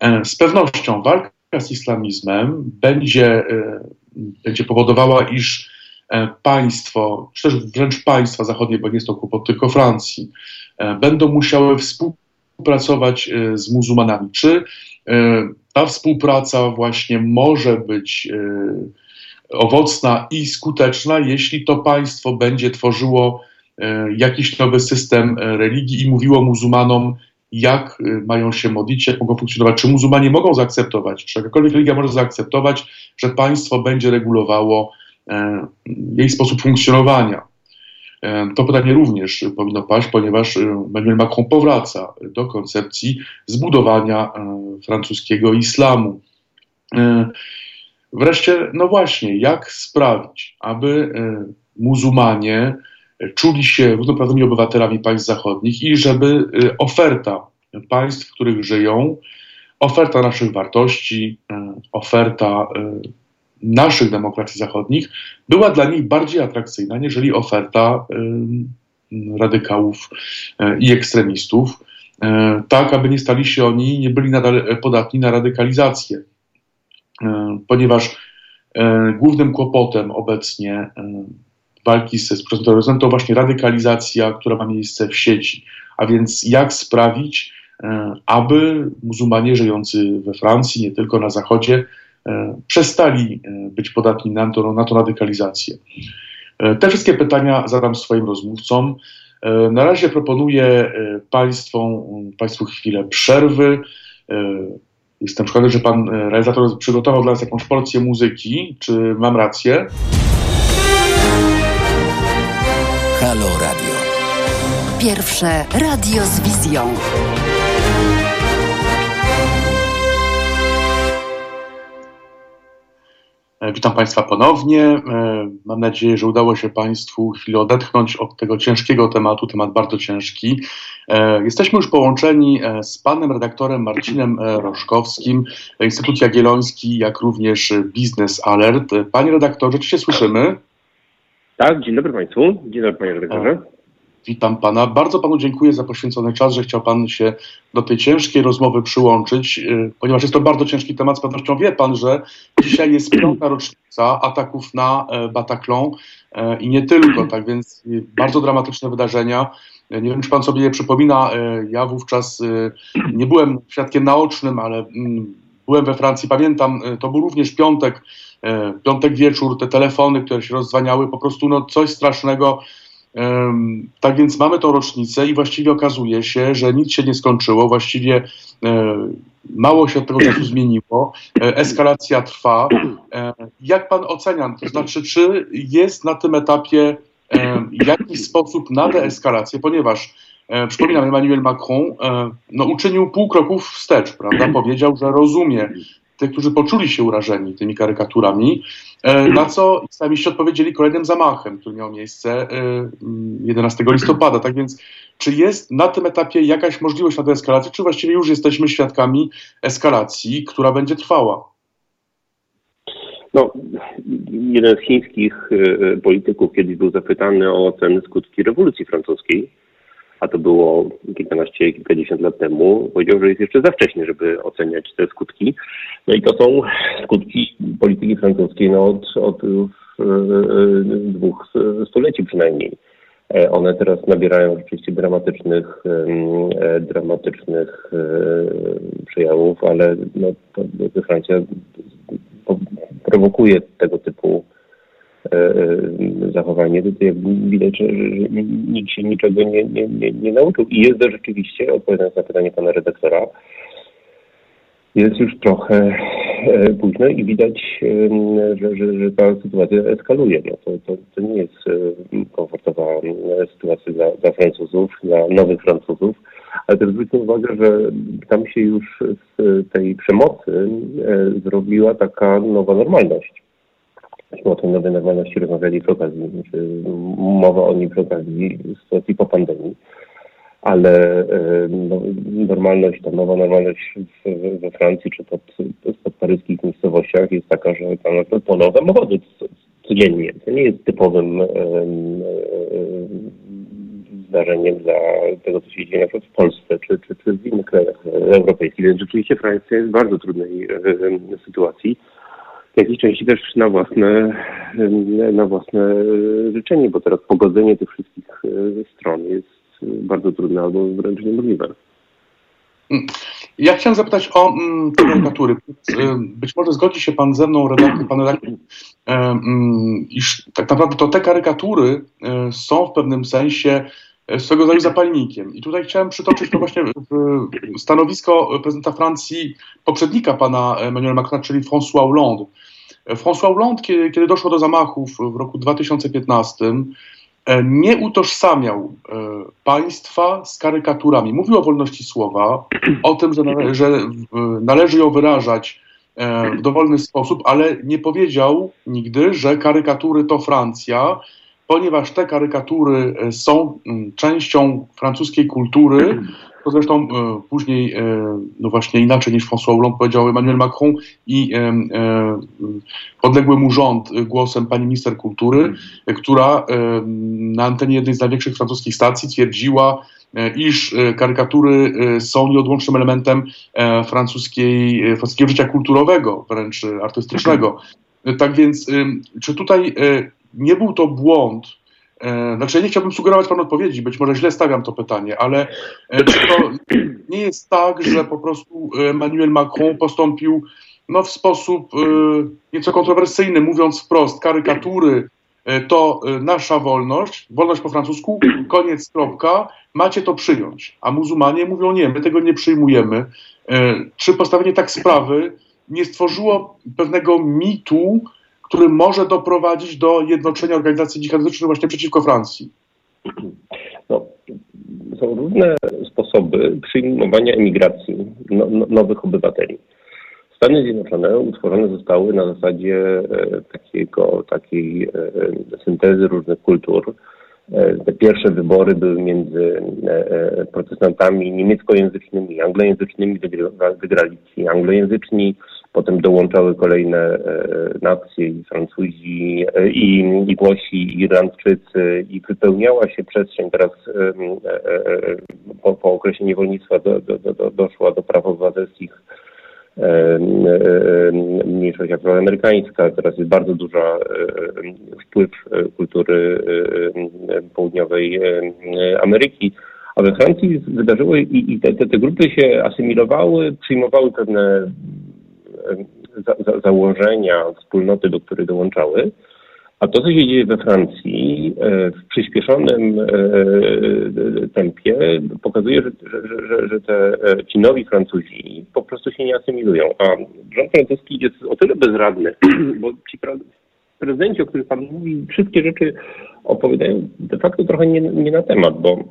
e, z pewnością walka z islamizmem będzie, będzie powodowała, iż państwo, czy też wręcz państwa zachodnie, bo nie jest to kłopot tylko Francji, będą musiały współpracować z muzułmanami. Czy ta współpraca właśnie może być owocna i skuteczna, jeśli to państwo będzie tworzyło e, jakiś nowy system e, religii i mówiło muzułmanom, jak mają się modlić, jak mogą funkcjonować, czy muzułmanie mogą zaakceptować, czy jakakolwiek religia może zaakceptować, że państwo będzie regulowało jej sposób funkcjonowania. To pytanie również powinno paść, ponieważ Emmanuel Macron powraca do koncepcji zbudowania francuskiego islamu. Wreszcie, no właśnie, jak sprawić, aby e, muzułmanie czuli się równoprawnymi obywatelami państw zachodnich i żeby e, oferta państw, w których żyją, oferta naszych wartości, e, oferta naszych demokracji zachodnich była dla nich bardziej atrakcyjna, niżeli oferta radykałów i ekstremistów, tak aby nie stali się oni, nie byli nadal podatni na radykalizację E, ponieważ e, głównym kłopotem obecnie e, walki ze terroryzmem to właśnie radykalizacja, która ma miejsce w sieci. A więc jak sprawić, aby muzułmanie żyjący we Francji, nie tylko na Zachodzie, przestali być podatni na to, na to radykalizację. Te wszystkie pytania zadam swoim rozmówcom. Na razie proponuję Państwu, Państwu chwilę przerwy. Jestem przekonany, że pan e, realizator przygotował dla nas jakąś porcję muzyki. Czy mam rację? Halo Radio. Pierwsze radio z wizją. Witam Państwa ponownie. E, mam nadzieję, że udało się Państwu chwilę odetchnąć od tego ciężkiego tematu, temat bardzo ciężki. E, jesteśmy już połączeni z panem redaktorem Marcinem Roszkowskim, Instytut Jagielloński, jak również Business Alert. Panie redaktorze, czy się słyszymy? Tak, dzień dobry Państwu. Dzień dobry Panie redaktorze. Witam pana. Bardzo panu dziękuję za poświęcony czas, że chciał pan się do tej ciężkiej rozmowy przyłączyć, y, ponieważ jest to bardzo ciężki temat. Z pewnością wie pan, że dzisiaj jest piąta rocznica ataków na e, Bataclan e, i nie tylko, tak więc bardzo dramatyczne wydarzenia. Nie wiem, czy pan sobie je przypomina. E, ja wówczas nie byłem świadkiem naocznym, ale mm, byłem we Francji. Pamiętam, to był również piątek, piątek wieczór, te telefony, które się rozdzwaniały, po prostu no, coś strasznego tak więc mamy tą rocznicę i właściwie okazuje się, że nic się nie skończyło, właściwie e, mało się od tego czasu zmieniło, e, eskalacja trwa. E, jak pan ocenia, to znaczy, czy jest na tym etapie jakiś sposób na deeskalację, ponieważ przypominam, Emmanuel Macron no, uczynił pół kroków wstecz, prawda? Powiedział, że rozumie tych, którzy poczuli się urażeni tymi karykaturami, e, na co islamiści odpowiedzieli kolejnym zamachem, który miał miejsce 11 e, listopada. Tak więc, czy jest na tym etapie jakaś możliwość na czy właściwie już jesteśmy świadkami eskalacji, która będzie trwała? No, jeden z chińskich e, polityków kiedyś był zapytany o ocenę skutki rewolucji francuskiej a to było kilkanaście, kilkadziesiąt lat temu, powiedział, że jest jeszcze za wcześnie, żeby oceniać te skutki. No i to są skutki polityki francuskiej no, od, od e, dwóch stuleci przynajmniej. E, one teraz nabierają rzeczywiście dramatycznych, e, dramatycznych przejawów, ale no, Francja prowokuje tego typu zachowanie, to jakby widać, że, że nikt się niczego nie, nie, nie, nie nauczył. I jest to rzeczywiście, odpowiadając na pytanie pana redaktora, jest już trochę e, późno i widać, że, że, że ta sytuacja eskaluje. No to, to, to nie jest komfortowa sytuacja dla, dla Francuzów, dla nowych Francuzów, ale też zwróćmy uwagę, że tam się już z tej przemocy zrobiła taka nowa normalność myśmy o tej nowej normalności rozmawiali przy okazji, czy mowa o niej przy okazji sytuacji po pandemii. ale no, normalność, ta nowa normalność we Francji czy pod, pod paryskich miejscowościach jest taka, że tam płoną samochody codziennie. To nie jest typowym zdarzeniem dla tego, co się dzieje na przykład w Polsce czy, czy, czy w innych krajach europejskich. Więc rzeczywiście Francja jest w bardzo trudnej sytuacji. W jakiejś części też na własne, na własne życzenie, bo teraz pogodzenie tych wszystkich stron jest bardzo trudne albo wręcz niemożliwe. Ja chciałem zapytać o mm, te karykatury. Być może zgodzi się Pan ze mną, redaktor, Pan redaktor, mm, iż tak naprawdę to te karykatury e, są w pewnym sensie e, swego rodzaju zapalnikiem. I tutaj chciałem przytoczyć to właśnie stanowisko prezydenta Francji, poprzednika pana Emmanuel Macrona, czyli François Hollande. François Hollande, kiedy, kiedy doszło do zamachów w roku 2015, E, nie utożsamiał e, państwa z karykaturami. Mówił o wolności słowa, o tym, że, nale że należy ją wyrażać e, w dowolny sposób, ale nie powiedział nigdy, że karykatury to Francja, ponieważ te karykatury są częścią francuskiej kultury, to zresztą e, później, e, no właśnie inaczej niż François Hollande powiedział Emmanuel Macron i e, podległy mu rząd głosem pani minister kultury, która na antenie jednej z największych francuskich stacji twierdziła, iż karykatury są nieodłącznym elementem francuskiej, francuskiego życia kulturowego, wręcz artystycznego. Tak więc, czy tutaj nie był to błąd, E, znaczy, ja nie chciałbym sugerować Panu odpowiedzi, być może źle stawiam to pytanie, ale e, czy to nie jest tak, że po prostu Emmanuel Macron postąpił no, w sposób e, nieco kontrowersyjny, mówiąc wprost, karykatury to nasza wolność, wolność po francusku, koniec, kropka, macie to przyjąć. A muzułmanie mówią nie, my tego nie przyjmujemy. Czy postawienie tak sprawy nie stworzyło pewnego mitu, który może doprowadzić do jednoczenia organizacji dżihadystycznych właśnie przeciwko Francji? No, są różne sposoby przyjmowania emigracji no, no, nowych obywateli. Stany Zjednoczone utworzone zostały na zasadzie e, takiego, takiej e, syntezy różnych kultur. E, te pierwsze wybory były między protestantami niemieckojęzycznymi i anglojęzycznymi. Wygrali ci anglojęzyczni, Potem dołączały kolejne e, nacje, i Francuzi, e, i, i Włosi, i Irlandczycy, i wypełniała się przestrzeń. Teraz e, po, po okresie niewolnictwa do, do, do, doszła do praw obywatelskich mniejszość afroamerykańska. Teraz jest bardzo duża wpływ kultury południowej Ameryki. A we Francji wydarzyło i, i te, te, grupy się asymilowały, przyjmowały pewne za, za, założenia wspólnoty, do której dołączały. A to, co się dzieje we Francji e, w przyspieszonym e, tempie, pokazuje, że, że, że, że te, e, ci nowi Francuzi po prostu się nie asymilują. A rząd francuski jest o tyle bezradny, bo ci prezydenci, o których Pan mówi, wszystkie rzeczy opowiadają de facto trochę nie, nie na temat, bo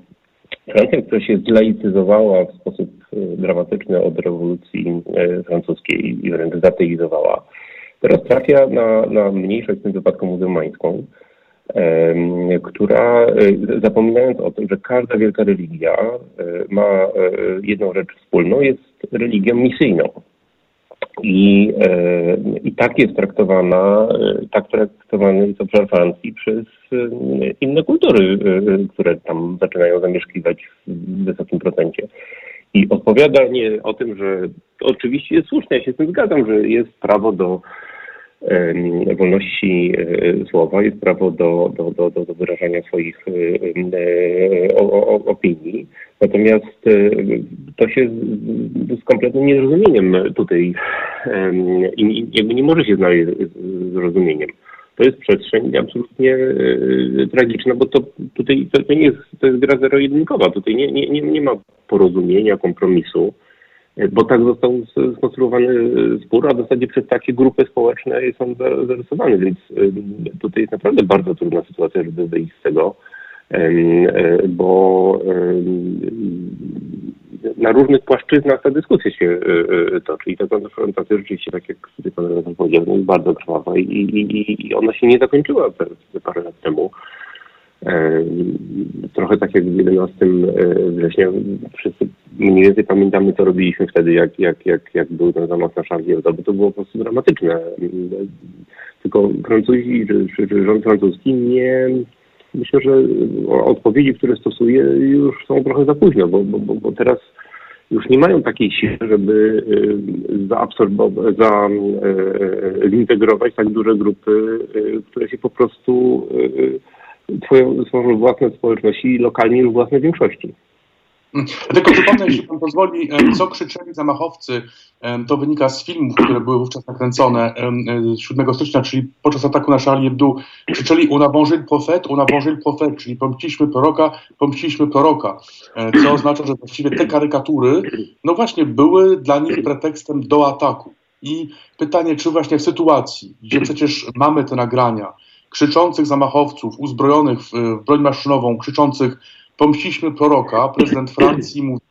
Francja, która się zlaicyzowała w sposób e, dramatyczny od rewolucji e, francuskiej i wręcz zateizowała, teraz trafia na, na mniejszość, w tym wypadku muzułmańską, która, e, zapominając o tym, że każda wielka religia ma jedną rzecz wspólną, jest religią misyjną. I, e, I tak jest traktowana, e, tak traktowany jest obszar Francji przez e, inne kultury, które tam zaczynają zamieszkiwać w wysokim procencie. I odpowiadanie o tym, że oczywiście jest słuszne, ja się z tym zgadzam, że jest prawo do wolności e, słowa, jest prawo do, do, do, do wyrażania swoich e, opinii. Natomiast e, to się z, kompletnym niezrozumieniem tutaj i jakby nie może się znaleźć zrozumieniem. To jest przestrzeń absolutnie tragiczna, bo to tutaj to, nie jest, to jest gra zero-jedynkowa. Tutaj nie, nie, nie ma porozumienia, kompromisu bo tak został skonstruowany spór, a w zasadzie przez takie grupy społeczne są zarysowane, więc tutaj jest naprawdę bardzo trudna sytuacja, żeby wyjść z tego, e, bo na różnych płaszczyznach ta dyskusja się e, e, toczy i ta konfrontacja rzeczywiście, tak jak tutaj pan powiedział, jest bardzo krwawa i, i, i ona się nie zakończyła parę lat temu. Trochę tak jak w 11 września wszyscy mniej więcej pamiętamy, co robiliśmy wtedy, jak, jak, jak, jak był ten zamach na Hebdo, bo to było po prostu dramatyczne. Tylko Francuzi, czy, czy rząd francuski nie... Myślę, że odpowiedzi, które stosuje, już są trochę za późno, bo, bo, bo teraz już nie mają takiej siły, żeby zaabsorbować, za, zintegrować tak duże grupy, które się po prostu twoją, tworzą własne społeczności i lokalnie już własne większości. Tylko przypomnę, jeśli pan pozwoli, co krzyczeli zamachowcy. To wynika z filmów, które były wówczas nakręcone 7 stycznia, czyli podczas ataku na Charlie Hebdo. Krzyczeli on a mangé le prophète, on a mangé le prophète, czyli pomściliśmy proroka, pomściliśmy proroka. Co oznacza, że właściwie te karykatury, no właśnie, były dla nich pretekstem do ataku. I pytanie, czy właśnie w sytuacji, gdzie przecież mamy te nagrania, krzyczących zamachowców, uzbrojonych w, w broń maszynową, krzyczących pomściliśmy proroka, prezydent Francji mówi,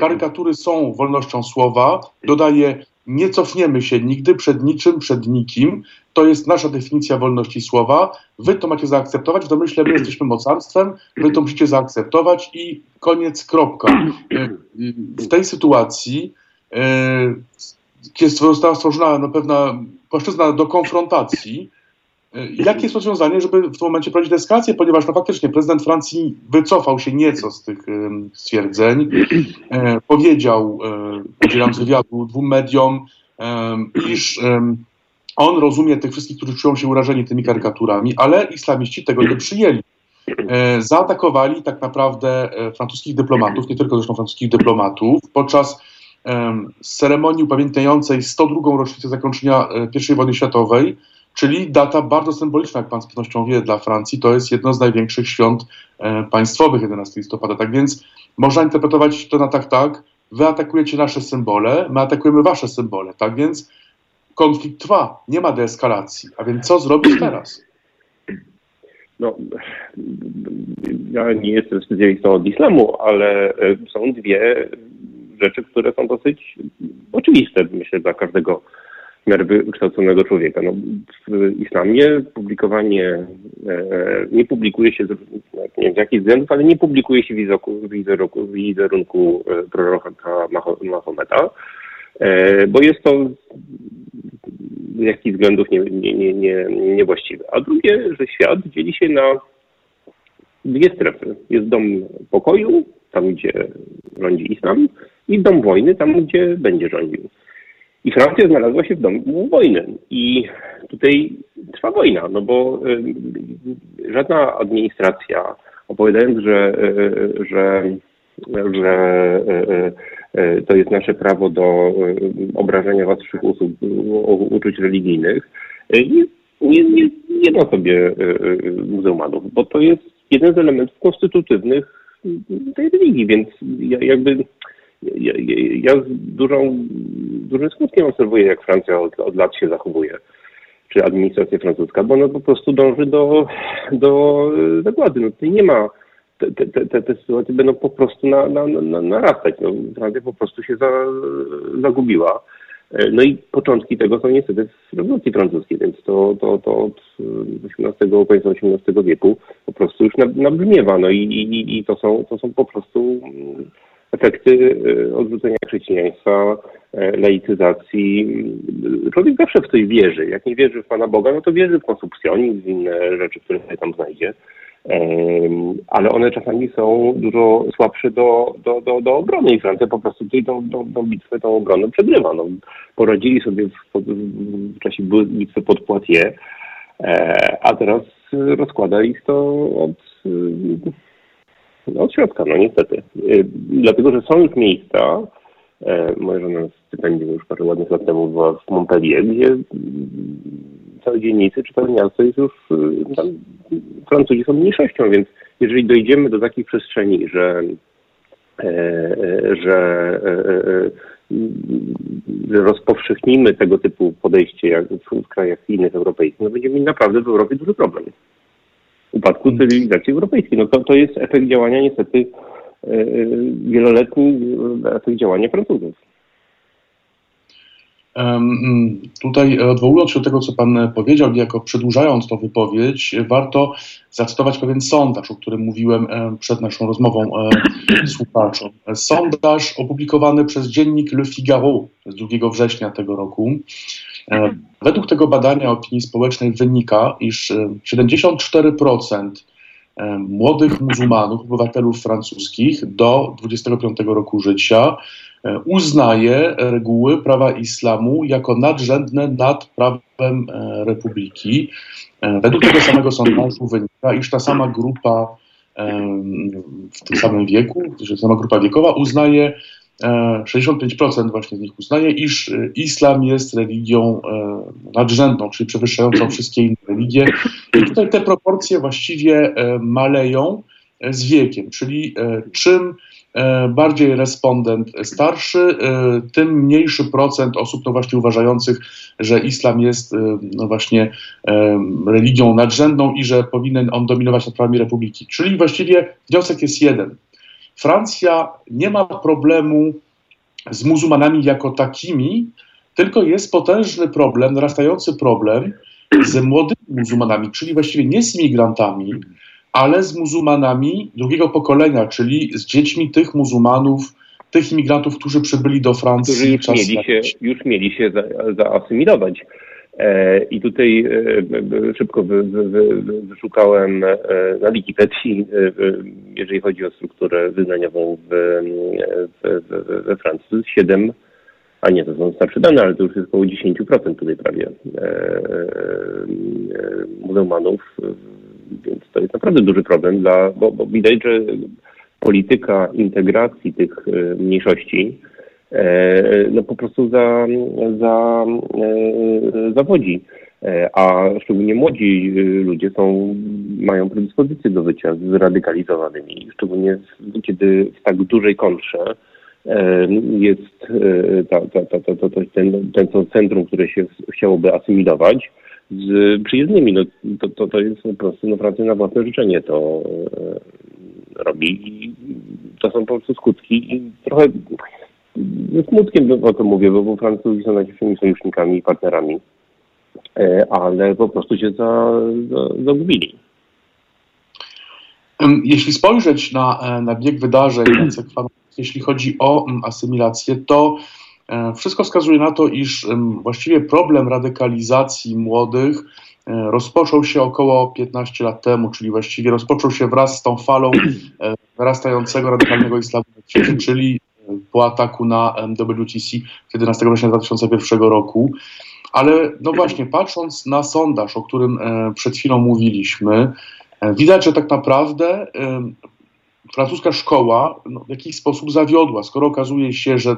karykatury są wolnością słowa, dodaje, nie cofniemy się nigdy przed niczym, przed nikim, to jest nasza definicja wolności słowa, wy to macie zaakceptować, w domyśle my jesteśmy mocarstwem, wy to musicie zaakceptować. I koniec, kropka. W tej sytuacji jest, została stworzona pewna płaszczyzna do konfrontacji, Jakie jest rozwiązanie, żeby w tym momencie prowadzić eskalację, ponieważ no, faktycznie prezydent Francji wycofał się nieco z tych stwierdzeń. E, powiedział, e, udzielając wywiadu dwóm mediom, iż on rozumie tych wszystkich, którzy czują się urażeni tymi karykaturami, ale islamiści tego nie przyjęli. E, zaatakowali tak naprawdę e, francuskich dyplomatów, nie tylko zresztą francuskich dyplomatów, podczas ceremonii upamiętniającej 102. rocznicę zakończenia e, I wojny światowej czyli data bardzo symboliczna, jak pan z pewnością wie, dla Francji. To jest jedno z największych świąt e, państwowych 11 listopada. Tak więc można interpretować to na tak, tak, wy atakujecie nasze symbole, my atakujemy wasze symbole. Tak więc konflikt trwa, nie ma deeskalacji. A więc co zrobić teraz? No, ja nie jestem specjalistą od islamu, ale e, są dwie rzeczy, które są dosyć oczywiste, myślę, dla każdego miarę wykształconego człowieka. No, w islamie publikowanie, e, nie publikuje się, nie wiem z jakich względów, ale nie publikuje się wizerunku, wizerunku, wizerunku proroka Mahometa, e, bo jest to z jakichś względów nie, nie, nie, nie, niewłaściwe. A drugie, że świat dzieli się na dwie strefy. Jest dom pokoju, tam gdzie rządzi islam, i dom wojny, tam gdzie będzie rządził. I Francja znalazła się w domu wojny. I tutaj trwa wojna, no bo y, żadna administracja, opowiadając, że, y, że, że y, to jest nasze prawo do obrażania waszych usług, uczuć religijnych, nie, nie, nie, sobie muzułmanów, bo to jest jeden z elementów konstytutywnych tej religii, więc jakby ja, ja z dużą, dużym skutkiem obserwuję, jak Francja od, od lat się zachowuje, czy administracja francuska, bo ona po prostu dąży do, do zagłady. No tutaj nie ma, te, te, te, te sytuacje będą po prostu na, na, na, narastać. No, Francja po prostu się za, zagubiła. No i początki tego są niestety w rewolucji francuskiej, więc to, to, to od XVIII, końca XVIII wieku po prostu już nabrzmiewa. No i, i, i to, są, to są po prostu efekty y, odrzucenia chrześcijaństwa, e, laicyzacji. Człowiek zawsze w coś wierzy. Jak nie wierzy w Pana Boga, no to wierzy w konsumpcjonizm, inne rzeczy, które sobie tam znajdzie. Ale one czasami są dużo słabsze do, do, do, do obrony i Francja po prostu tutaj tą, tą, tą bitwę, tą obronę przegrywa. No, poradzili sobie w, w czasie bitwy pod Poitiers, e, a teraz rozkłada ich to od no, od środka, no niestety. Y, dlatego, że są już miejsca, e, moja żona stypendium już parę ładnych lat temu była w Montpellier, gdzie mm, całe dzielnice czy całe miasto jest już, y, tam Francuzi są mniejszością, więc jeżeli dojdziemy do takich przestrzeni, że e, e, że, że rozpowszechnimy tego typu podejście jak w krajach innych europejskich, no będziemy mieli naprawdę w Europie duży problem upadku cywilizacji europejskiej. No to, to jest efekt działania niestety e, e, wieloletni efekt działania Francuzów. Mm, tutaj odwołując się do tego, co Pan powiedział, jako przedłużając tą wypowiedź, warto zacytować pewien sondaż, o którym mówiłem przed naszą rozmową słuchaczom. Sondaż opublikowany przez dziennik Le Figaro z 2 września tego roku. Według tego badania opinii społecznej wynika, iż 74% młodych muzułmanów, obywatelów francuskich do 25 roku życia E, uznaje reguły prawa islamu jako nadrzędne nad prawem e, republiki. E, według tego samego sondażu wynika, iż ta sama grupa w tym samym wieku, że sama grupa wiekowa uznaje 65% właśnie z nich uznaje, iż islam jest religią nadrzędną, czyli przewyższającą wszystkie inne religie. I tutaj te proporcje właściwie maleją z wiekiem, czyli czym E, bardziej respondent starszy, e, tym mniejszy procent osób no właśnie uważających, że islam jest e, no właśnie religią nadrzędną i że powinien on dominować nad prawami republiki. Czyli właściwie wniosek jest jeden. Francja nie ma problemu z muzułmanami jako takimi, tylko jest potężny problem, narastający problem z młodymi muzułmanami, czyli właściwie nie z imigrantami, ale z muzułmanami drugiego pokolenia, czyli z dziećmi tych muzułmanów, tych imigrantów, którzy przybyli do Francji. Którzy już mieli się, już mieli się za, zaasymilować. E, I tutaj e, szybko wy, wy, wy, wyszukałem e, na Wikipedii, jeżeli chodzi o strukturę wyznaniową we Francji, 7, a nie, to są starsze dane, ale to już jest około 10% tutaj prawie muzułmanów więc to jest naprawdę duży problem, dla, bo, bo widać, że polityka integracji tych mniejszości no po prostu za, za, e, zawodzi. A szczególnie młodzi ludzie są, mają predyspozycje do bycia zradykalizowanymi, szczególnie kiedy w tak dużej kontrze jest ta, ta, ta, ta, ten, ten centrum, które się chciałoby asymilować, z przyjezdnymi. No, to, to, to jest po prostu no, Francja na własne życzenie to e, robi i to są po prostu skutki i trochę ze smutkiem o tym mówię, bo, Francuzi są najlepszymi sojusznikami i partnerami, e, ale po prostu się za, za, zagubili. Jeśli spojrzeć na, e, na bieg wydarzeń, jeśli chodzi o asymilację, to E, wszystko wskazuje na to, iż właściwie problem radykalizacji młodych rozpoczął się około 15 lat temu, czyli właściwie rozpoczął się wraz z tą falą narastającego radykalnego islamu, czyli po ataku na WTC 11 września 2001 roku. Ale no właśnie, patrząc na sondaż, o którym przed chwilą mówiliśmy, widać, że tak naprawdę francuska szkoła no, w jakiś sposób zawiodła, skoro okazuje się, że e,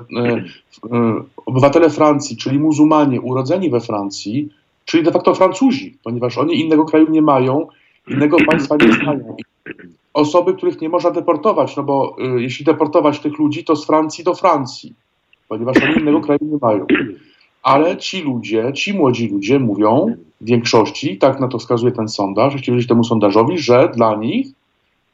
e, obywatele Francji, czyli muzułmanie urodzeni we Francji, czyli de facto Francuzi, ponieważ oni innego kraju nie mają, innego państwa nie znają. Osoby, których nie można deportować, no bo e, jeśli deportować tych ludzi, to z Francji do Francji, ponieważ oni innego kraju nie mają. Ale ci ludzie, ci młodzi ludzie mówią w większości, tak na to wskazuje ten sondaż, jeśli wierzyć temu sondażowi, że dla nich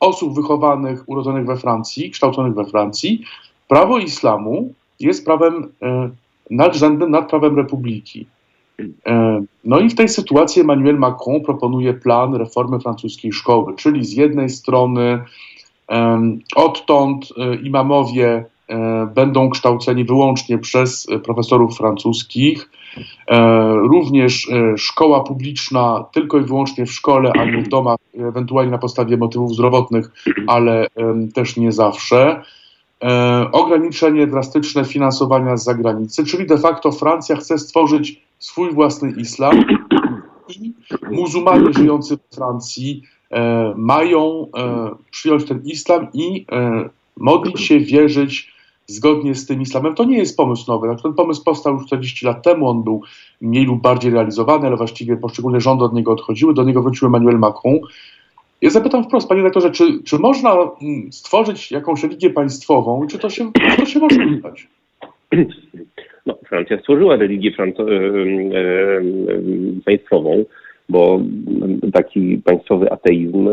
osób wychowanych, urodzonych we Francji, kształconych we Francji, prawo islamu jest prawem e, nadrzędnym nad prawem republiki. E, no i w tej sytuacji Emmanuel Macron proponuje plan reformy francuskiej szkoły, czyli z jednej strony e, odtąd imamowie będą kształceni wyłącznie przez profesorów francuskich, E, również e, szkoła publiczna tylko i wyłącznie w szkole, a nie w domach, ewentualnie na podstawie motywów zdrowotnych, ale też nie zawsze. E, ograniczenie drastyczne finansowania z zagranicy, czyli de facto Francja chce stworzyć swój własny islam i muzułmanie żyjący w Francji mają przyjąć ten islam i modlić się, wierzyć zgodnie z tym islamem. To nie jest pomysł nowy. Znaczy, ten pomysł powstał już 40 lat temu, on był mniej lub bardziej realizowany, ale właściwie poszczególne rządy od niego odchodziły, do niego wrócił Emmanuel Macron. Ja zapytam wprost, panie rektorze, czy, czy można mm, stworzyć jakąś religię państwową i czy to się, czy to się może udać? No, Francja stworzyła religię franco- e, e, państwową bo taki państwowy ateizm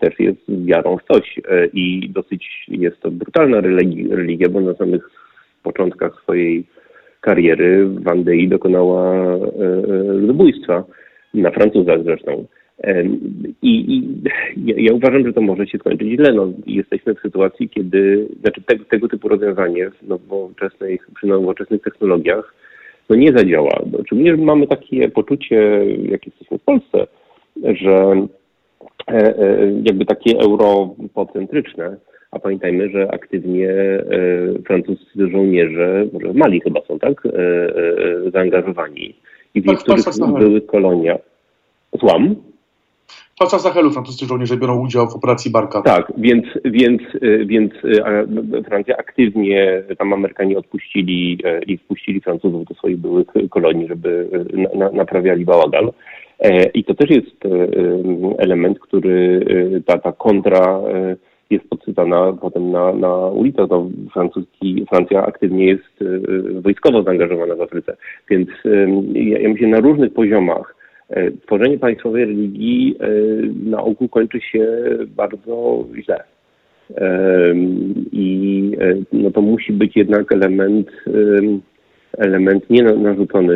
też jest wiarą w coś i dosyć jest to brutalna religia, bo na samych początkach swojej kariery Wandei dokonała ludobójstwa, na Francuzach zresztą. I, i ja, ja, uważam, że to może się skończyć źle. No, jesteśmy w sytuacji, kiedy znaczy tego, tego typu rozwiązanie w nowoczesnych, przy nowoczesnych technologiach no nie zadziała. Szczególnie, że mamy takie poczucie, jak jesteśmy w Polsce, że e, e, jakby takie europocentryczne, a pamiętajmy, że aktywnie e, francuscy żołnierze, może w Mali chyba są, tak, zaangażowani i w tak, niektórych były kolonia. Złam? Pasach Sahelu francuscy żołnierze biorą udział w operacji Barka. Tak, więc, więc, y, więc y, Francja aktywnie, tam Amerykanie odpuścili e, i wpuścili Francuzów do swoich byłych kolonii, żeby na, naprawiali bałagan. E, I to też jest element, który ta, ta kontra jest podsycana potem na, na ulicach. No, francuski, Francja aktywnie jest wojskowo zaangażowana w Afryce. Więc ja, ja myślę na różnych poziomach E, tworzenie państwowej religii e, na ogół kończy się bardzo źle. E, I no to musi być jednak element, element nie narzucony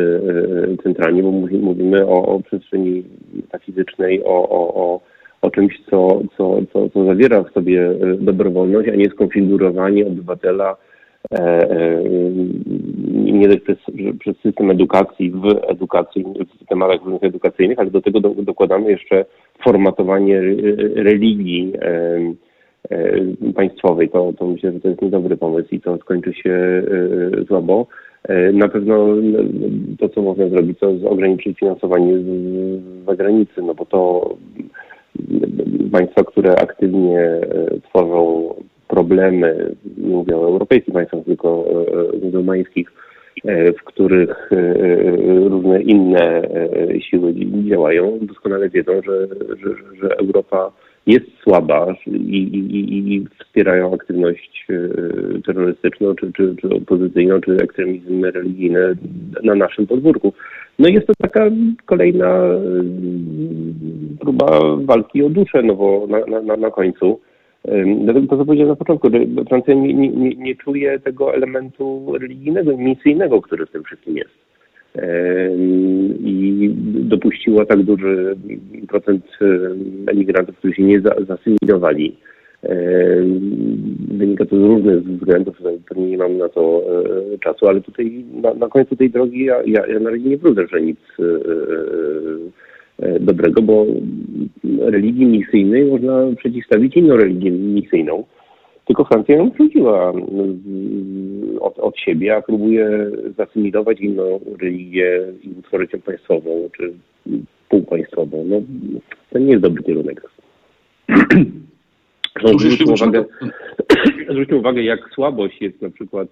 centralnie, bo mówimy o, o przestrzeni metafizycznej, o, o, o, o czymś, co, co, co, co zawiera w sobie dobrowolność, a nie skonfigurowanie obywatela E, e, nie dość przez, przez system edukacji w edukacji, w tematach edukacyjnych, ale do tego do, dokładamy jeszcze formatowanie religii e, państwowej. To, to myślę, że to jest niedobry pomysł i to skończy się słabo. Na pewno to, co można zrobić, to ograniczyć finansowanie z zagranicy, no bo to państwa, które aktywnie tworzą problemy, nie mówię o europejskich państwach, tylko muzułmańskich, e, w których e, różne inne e, siły działają, doskonale wiedzą, że, że, że Europa jest słaba i, i, i, wspierają aktywność terrorystyczną, czy, czy, czy opozycyjną, czy ekstremizm religijny na naszym podwórku. No jest to taka kolejna próba walki o duszę, no bo na, na, na końcu Dlatego to, co powiedziałem na początku, że Francja nie, nie, nie czuje tego elementu religijnego i misyjnego, który w tym wszystkim jest. I dopuściła tak duży procent emigrantów, którzy się nie zasymilowali. Wynika to z różnych względów, pewnie nie mam na to e, czasu, ale tutaj na, na końcu tej drogi ja, ja, ja na razie nie wrócę, że nic e, E, dobrego, bo religii misyjnej można przeciwstawić inną religię misyjną. Tylko Francja ją wrzuciła od, od siebie, a próbuje zasymilować inną religię i utworzyć ją państwową, czy półpaństwową. No, to nie jest dobry kierunek. Zwróćmy uwagę, zwróćmy uwagę, jak słabość jest na przykład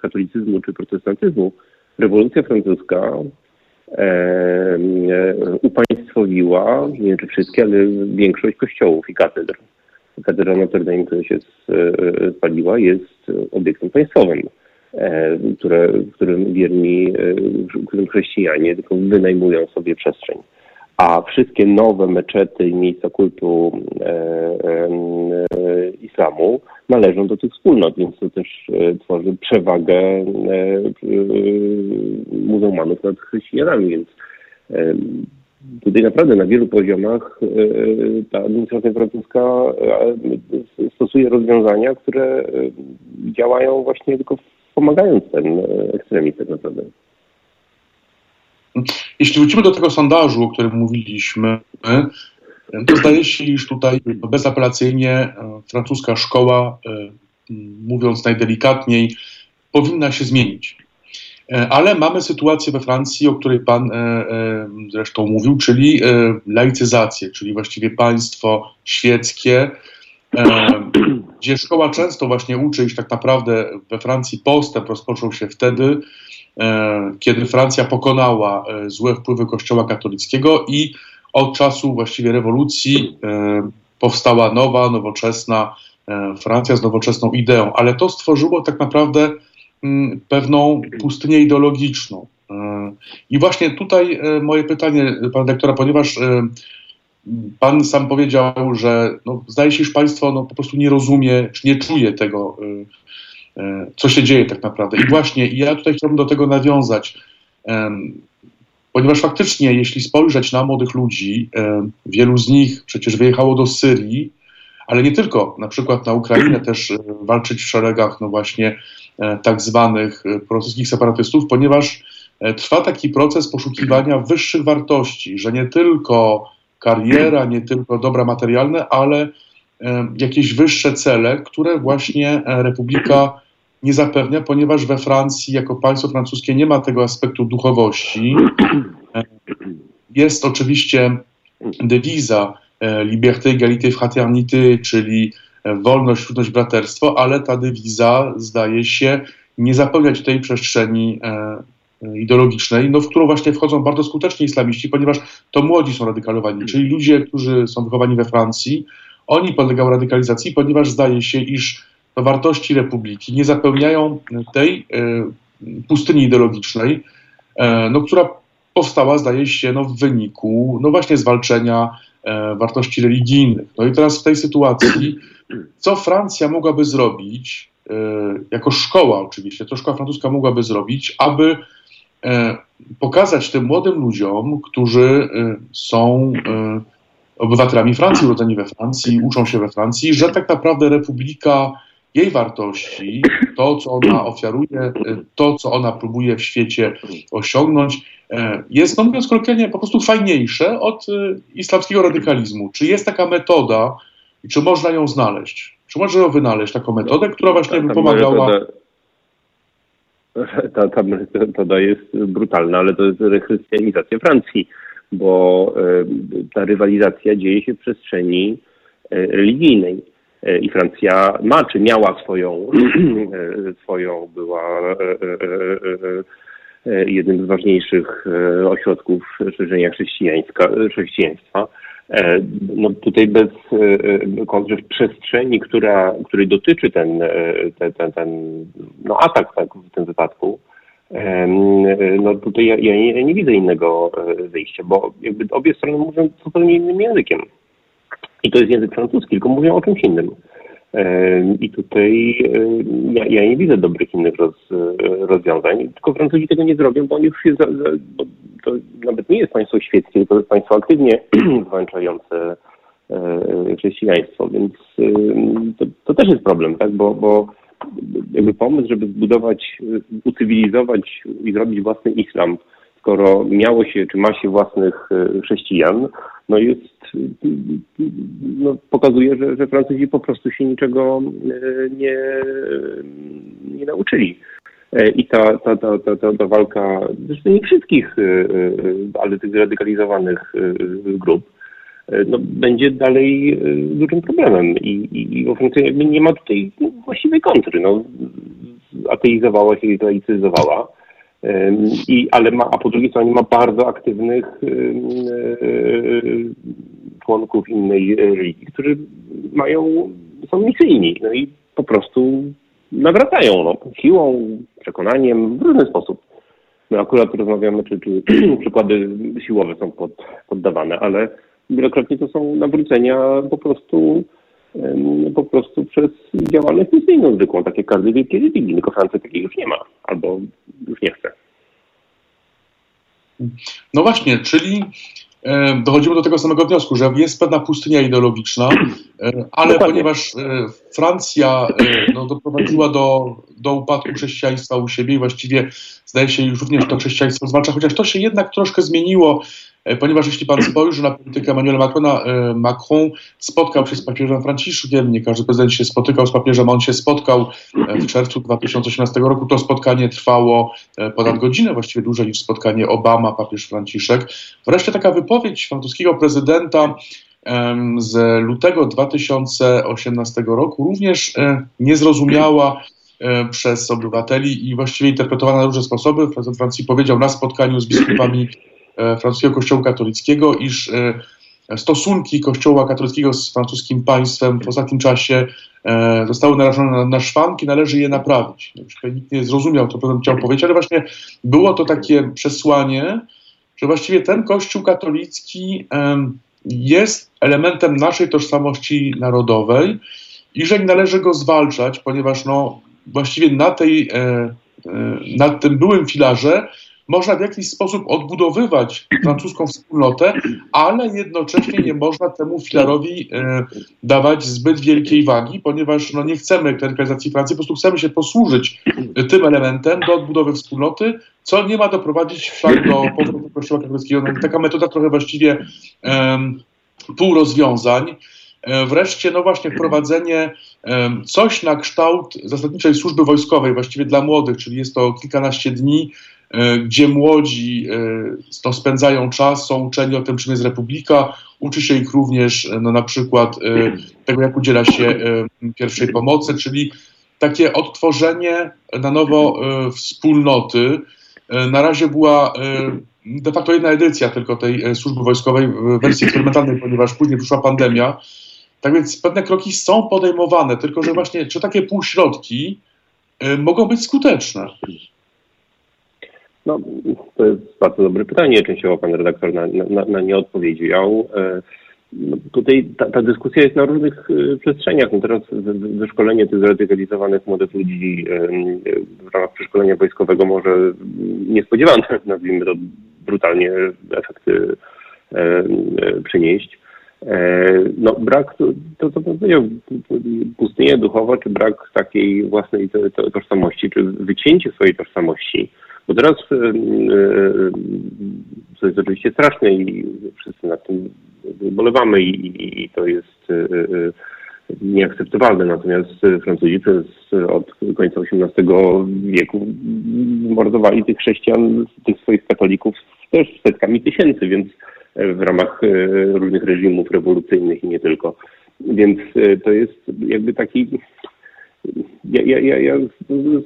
katolicyzmu czy protestantyzmu. Rewolucja francuska E, upaństwowiła, nie czy wszystkie, ale większość kościołów i katedr. Katedra Notre Dame, która się e, spaliła, jest obiektem państwowym, e, które, w którym wierni, w którym chrześcijanie tylko wynajmują sobie przestrzeń a wszystkie nowe meczety i miejsca kultu e, e, islamu należą do tych wspólnot, więc to też e, tworzy przewagę e, e, muzułmanów nad chrześcijanami, więc tutaj naprawdę na wielu poziomach ta administracja francuska stosuje rozwiązania, które działają właśnie tylko pomagając ten ekstremizm naprawdę. Jeśli wrócimy do tego sondażu, o którym mówiliśmy, zdaje się, iż tutaj bezapelacyjnie e, francuska szkoła, e, mówiąc najdelikatniej, powinna się zmienić. E, ale mamy sytuację we Francji, o której Pan zresztą mówił, czyli laicyzację, czyli właściwie państwo świeckie, gdzie szkoła często właśnie uczy, iż tak naprawdę we Francji postęp rozpoczął się wtedy, kiedy Francja pokonała złe wpływy Kościoła katolickiego i od czasu właściwie rewolucji e, powstała nowa, nowoczesna Francja z nowoczesną ideą, ale to stworzyło tak naprawdę mm, pewną pustynię ideologiczną. I właśnie tutaj moje pytanie, pana doktora, ponieważ pan sam powiedział, że no, zdaje się, że państwo no, po prostu nie rozumie, czy nie czuje tego co się dzieje tak naprawdę. I właśnie ja tutaj chciałbym do tego nawiązać, ponieważ faktycznie, jeśli spojrzeć na młodych ludzi, wielu z nich przecież wyjechało do Syrii, ale nie tylko, na przykład na Ukrainę też walczyć w szeregach, no właśnie, tak zwanych rosyjskich separatystów, ponieważ trwa taki proces poszukiwania wyższych wartości, że nie tylko kariera, nie tylko dobra materialne, ale jakieś wyższe cele, które właśnie e, Republika nie zapewnia, ponieważ we Francji, jako państwo francuskie, nie ma tego aspektu duchowości. E, jest oczywiście dewiza e, liberté, égalité, fraternité, czyli wolność, ludność, braterstwo, ale ta dewiza zdaje się nie zapełniać tej przestrzeni ideologicznej, no, w którą właśnie wchodzą bardzo skutecznie islamiści, ponieważ to młodzi są radykalowani, czyli ludzie, którzy są wychowani we Francji, oni podlegają radykalizacji, ponieważ zdaje się, iż wartości republiki nie zapełniają tej e, pustyni ideologicznej, e, no, która powstała, zdaje się, no, w wyniku no właśnie zwalczenia e, wartości religijnych. No i teraz w tej sytuacji, co Francja mogłaby zrobić, jako szkoła oczywiście, co szkoła francuska mogłaby zrobić, aby pokazać tym młodym ludziom, którzy są obywatelami Francji, urodzeni we Francji, uczą się we Francji, że tak naprawdę Republika, jej wartości, to co ona ofiaruje, to co ona próbuje w świecie osiągnąć, e, jest, no mówiąc kolokwialnie, po prostu fajniejsze od e, islamskiego radykalizmu. Czy jest taka metoda i czy można ją znaleźć? Czy można ją wynaleźć, taką metodę, która właśnie by pomagała... Ta, ta metoda jest brutalna, ale to jest rechrystianizacja Francji bo e, ta rywalizacja dzieje się w przestrzeni religijnej. E, I Francja ma, czy miała swoją, swoją była jednym z ważniejszych ośrodków szerzenia chrześcijaństwa. No tutaj bez w przestrzeni, która, której dotyczy ten, ten, ten, ten no atak tak, w tym wypadku, no tutaj ja, ja nie, nie, widzę innego e, wyjścia, bo jakby obie strony mówią zupełnie innym językiem. I to jest język francuski, tylko mówią o czymś innym. I tutaj e, ja, ja nie widzę dobrych innych roz, e, rozwiązań, tylko Francuzi tego nie zrobią, bo oni już się, za, za, bo to nawet nie jest państwo świeckie, to jest państwo aktywnie zwalczające chrześcijaństwo, więc to, to, też jest problem, tak, bo, bo jakby pomysł, żeby zbudować, ucywilizować i zrobić własny islam, skoro miało się, czy ma się własnych e, chrześcijan, no jest, no pokazuje, że, że Francuzi po prostu się niczego e, nie, nie nauczyli. E, I ta, ta, ta, ta, ta, ta walka, zresztą nie wszystkich, ale tych zradykalizowanych grup, E, no, będzie dalej e, dużym problemem i, i, i jakby nie ma tutaj właściwej kontry. No, ateizowała się i laicyzowała. I, ale ma, a po drugiej stronie ma bardzo aktywnych e, członków innej religii, którzy mają, są misyjni, no i po prostu nawracają no, siłą, przekonaniem, w różny sposób. My akurat rozmawiamy, czy, czy przykłady siłowe są pod, poddawane, ale wielokrotnie to są nawrócenia po prostu po prostu przez działalność misyjną zwykłą, takie każdy wielkiej religii, tylko Francja takiej już nie ma, albo już nie chce. No właśnie, czyli dochodzimy do tego samego wniosku, że jest pewna pustynia ideologiczna, ale Dokładnie. ponieważ e, Francja e, no, doprowadziła do, do upadku chrześcijaństwa u siebie i właściwie zdaje się już również to chrześcijaństwo zwalcza, chociaż to się jednak troszkę zmieniło E, ponieważ jeśli pan spojrzy na politykę Emmanuela Macrona, e, Macron spotkał się z papieżem Franciszkiem, nie każdy prezydent się spotykał z papieżem, on się spotkał e, w czerwcu 2018 roku. To spotkanie trwało ponad godzinę, właściwie dłużej niż spotkanie Obama, papież Franciszek. Wreszcie taka wypowiedź francuskiego prezydenta z lutego 2018 roku, również niezrozumiała przez obywateli i właściwie interpretowana na różne sposoby. Prezydent Francji powiedział na spotkaniu z biskupami E, francuskiego kościoła katolickiego, iż e, stosunki kościoła katolickiego z francuskim państwem w ostatnim czasie e, zostały narażone na, szwanki, należy je naprawić. Nikt nie zrozumiał, co bym chciał powiedzieć, ale właśnie było to takie przesłanie, że właściwie ten kościół katolicki jest elementem naszej tożsamości narodowej i że należy go zwalczać, ponieważ no, właściwie na tej, na tym byłym filarze można w jakiś sposób odbudowywać francuską wspólnotę, ale jednocześnie nie można temu filarowi e, dawać zbyt wielkiej wagi, ponieważ no, nie chcemy klerykalizacji Francji, po prostu chcemy się posłużyć tym elementem do odbudowy wspólnoty, co nie ma doprowadzić wcale do powrotu Kościoła katolickiego. No, taka metoda trochę właściwie um, pół rozwiązań. E, wreszcie, no właśnie, wprowadzenie coś na kształt zasadniczej służby wojskowej, właściwie dla młodych, czyli jest to kilkanaście dni, E, gdzie młodzi e, spędzają czas, są uczeni o tym, czym jest republika, uczy się ich również e, no, na przykład tego, jak udziela się pierwszej pomocy, czyli takie odtworzenie na nowo wspólnoty. Na razie była de facto jedna edycja tylko tej służby wojskowej w wersji eksperymentalnej, ponieważ później przyszła pandemia. Tak więc pewne kroki są podejmowane, tylko że właśnie czy takie półśrodki mogą być skuteczne? No, to jest bardzo dobre pytanie. Częściowo pan redaktor na, na, na nie odpowiedział. E, no, tutaj ta, ta, dyskusja jest na różnych e, przestrzeniach. No teraz wyszkolenie tych zradykalizowanych młodych ludzi e, w ramach przeszkolenia wojskowego może niespodziewane, nazwijmy to brutalnie, efekty przynieść. No brak, to, to co pan powiedział, pustynia duchowa, czy brak takiej własnej tożsamości, czy wycięcie swojej tożsamości, bo teraz, e, e, co jest oczywiście straszne i wszyscy nad tym bolewamy i, i to jest e, nieakceptowalne. Natomiast Francuzi przez od końca XVIII wieku mordowali tych chrześcijan, tych swoich katolików też setkami tysięcy, więc w ramach różnych reżimów rewolucyjnych i nie tylko. Więc to jest jakby taki ja, ja, ja, ja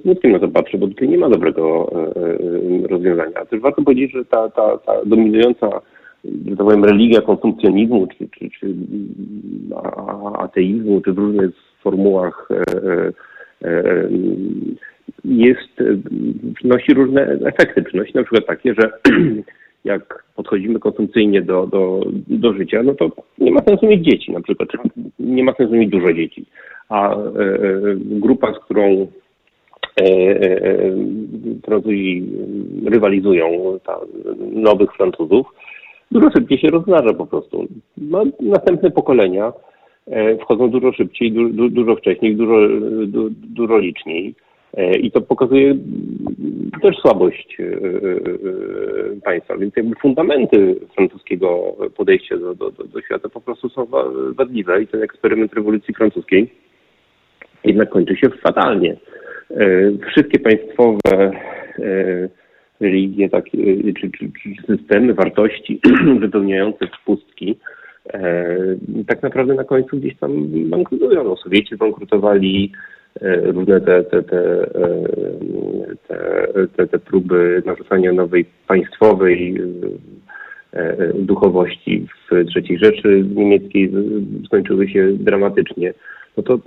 smutkiem na to patrzę, bo tutaj nie ma dobrego e, e, rozwiązania. A też warto powiedzieć, że ta, ta, ta dominująca, że tak powiem, religia konsumpcjonizmu, czy, czy, czy ateizmu, czy w różnych formułach e, jest, przynosi różne efekty. Przynosi na przykład takie, że jak podchodzimy konsumpcyjnie do, do, do życia, no to nie ma sensu mieć dzieci na przykład, nie ma sensu mieć dużo dzieci a e, e, grupa, z którą e, Francuzi rywalizują, ta, nowych Francuzów, dużo szybciej się rozmnaża po prostu. No, następne pokolenia wchodzą dużo szybciej, du, dużo wcześniej, dużo, du, dużo liczniej. I to pokazuje też słabość państwa. Więc jakby fundamenty francuskiego podejścia do, do, do świata po prostu są wadliwe i ten eksperyment rewolucji francuskiej jednak kończy się fatalnie. E, wszystkie państwowe e, religie, takie, czy, czy, czy systemy wartości wypełniające pustki, e, tak naprawdę na końcu gdzieś tam bankrutują. No, Sowieci bankrutowali, różne te, te, te, te, te próby narzucania nowej państwowej duchowości w III Rzeszy Niemieckiej skończyły się dramatycznie no to,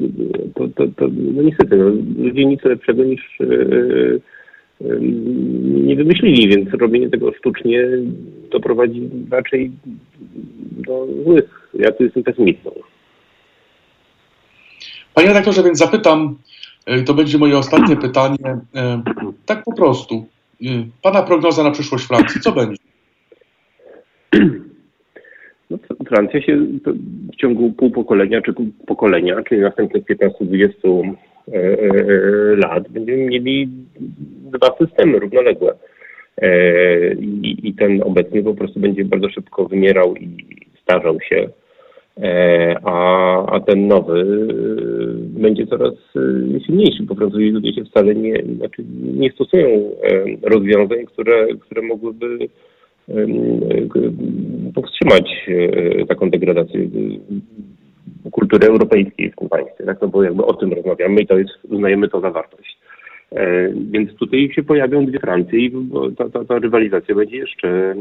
to, to, to no niestety, no, ludzie nic lepszego niż yy, yy, nie wymyślili, więc robienie tego sztucznie doprowadzi raczej do złych. Ja tu jestem pesymistą. Panie redaktorze, więc zapytam, to będzie moje ostatnie pytanie, tak po prostu. Pana prognoza na przyszłość Francji, co będzie? No, Francja się w ciągu pół pokolenia, czy pokolenia, czyli następnych 15-20 e, e, lat, będziemy mieli dwa systemy równoległe. E, I, I ten obecny po prostu będzie bardzo szybko wymierał i starzał się, a, a ten nowy będzie coraz silniejszy. Po prostu ludzie się wcale nie, znaczy nie stosują rozwiązań, które, które mogłyby powstrzymać e, taką degradację e, kultury europejskiej w tym państwie. Tak? No bo jakby o tym rozmawiamy i to jest, uznajemy to za wartość. E, więc tutaj się pojawią dwie Francje i ta, ta, ta rywalizacja będzie jeszcze,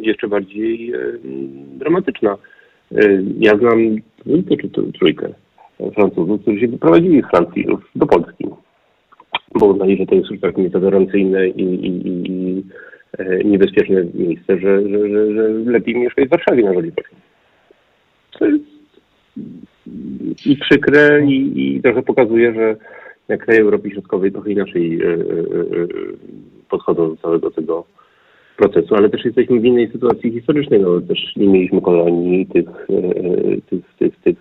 jeszcze bardziej dramatyczna. Ja znam dwójkę czy trójkę Francuzów, którzy się wyprowadzili z Francji do Polski, bo uznali, że to jest już tak nietolerancyjne i, i, i E, niebezpieczne miejsce, że, że, że, że lepiej mieszkać w Warszawie na Żoliborzu. To jest i przykre i, i trochę pokazuje, że jak kraje Europy Środkowej trochę inaczej podchodzą do całego tego procesu, ale też jesteśmy w innej sytuacji historycznej, no też nie mieliśmy kolonii, tych, tych, tych, tych,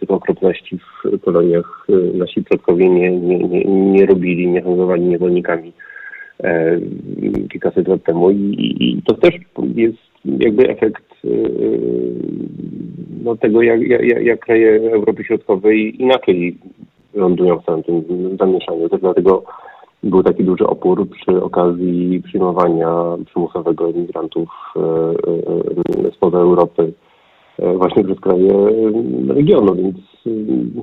tych okropności w koloniach nasi przodkowie nie, nie, nie, nie robili, nie handlowali niewolnikami kilkaset lat temu i, i to też jest jakby efekt no, tego, jak, jak, jak kraje Europy Środkowej inaczej lądują w całym tym zamieszaniu. Też dlatego był taki duży opór przy okazji przyjmowania przymusowego imigrantów e, e, spoza Europy e, właśnie przez kraje regionu, więc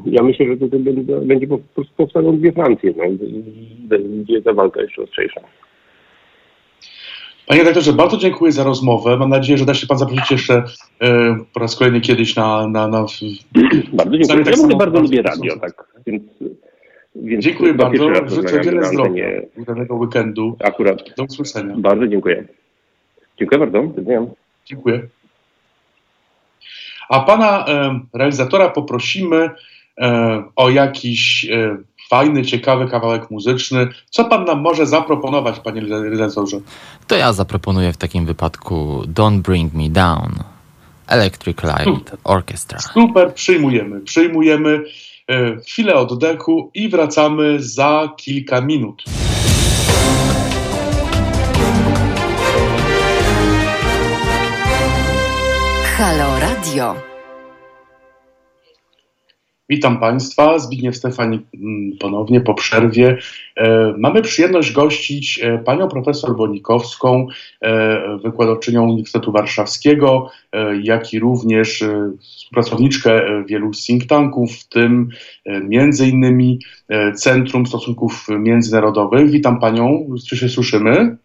ja myślę, że to będzie po prostu powstaną dwie Francje, no, będzie ta walka jeszcze ostrzejsza. Panie redaktorze, bardzo dziękuję za rozmowę. Mam nadzieję, że da się Pan zaprosić jeszcze e, po raz kolejny kiedyś na... na, na bardzo dziękuję. Tak ja bardzo lubię radio, tak, więc... Więc dziękuję bardzo. Życzę wiele zdrowia, udanego weekendu. Akurat. Do usłyszenia. Bardzo dziękuję. Dziękuję bardzo. Do Dziękuję. A pana e, realizatora poprosimy e, o jakiś e, fajny, ciekawy kawałek muzyczny. Co pan nam może zaproponować, panie redaktorze? To ja zaproponuję w takim wypadku Don't Bring Me Down, Electric Light Super. Orchestra. Super, przyjmujemy, przyjmujemy chwilę oddechu i wracamy za kilka minut. Halo Radio. Witam Państwa, Zbigniew Stefani mm, ponownie po przerwie. E, mamy przyjemność gościć e, panią profesor Bonikowską, e, wykładowczynią Uniwersytetu Warszawskiego, jak i również współpracowniczkę wielu think tanków, w tym między innymi Centrum Stosunków Międzynarodowych. Witam panią, czy się słyszymy?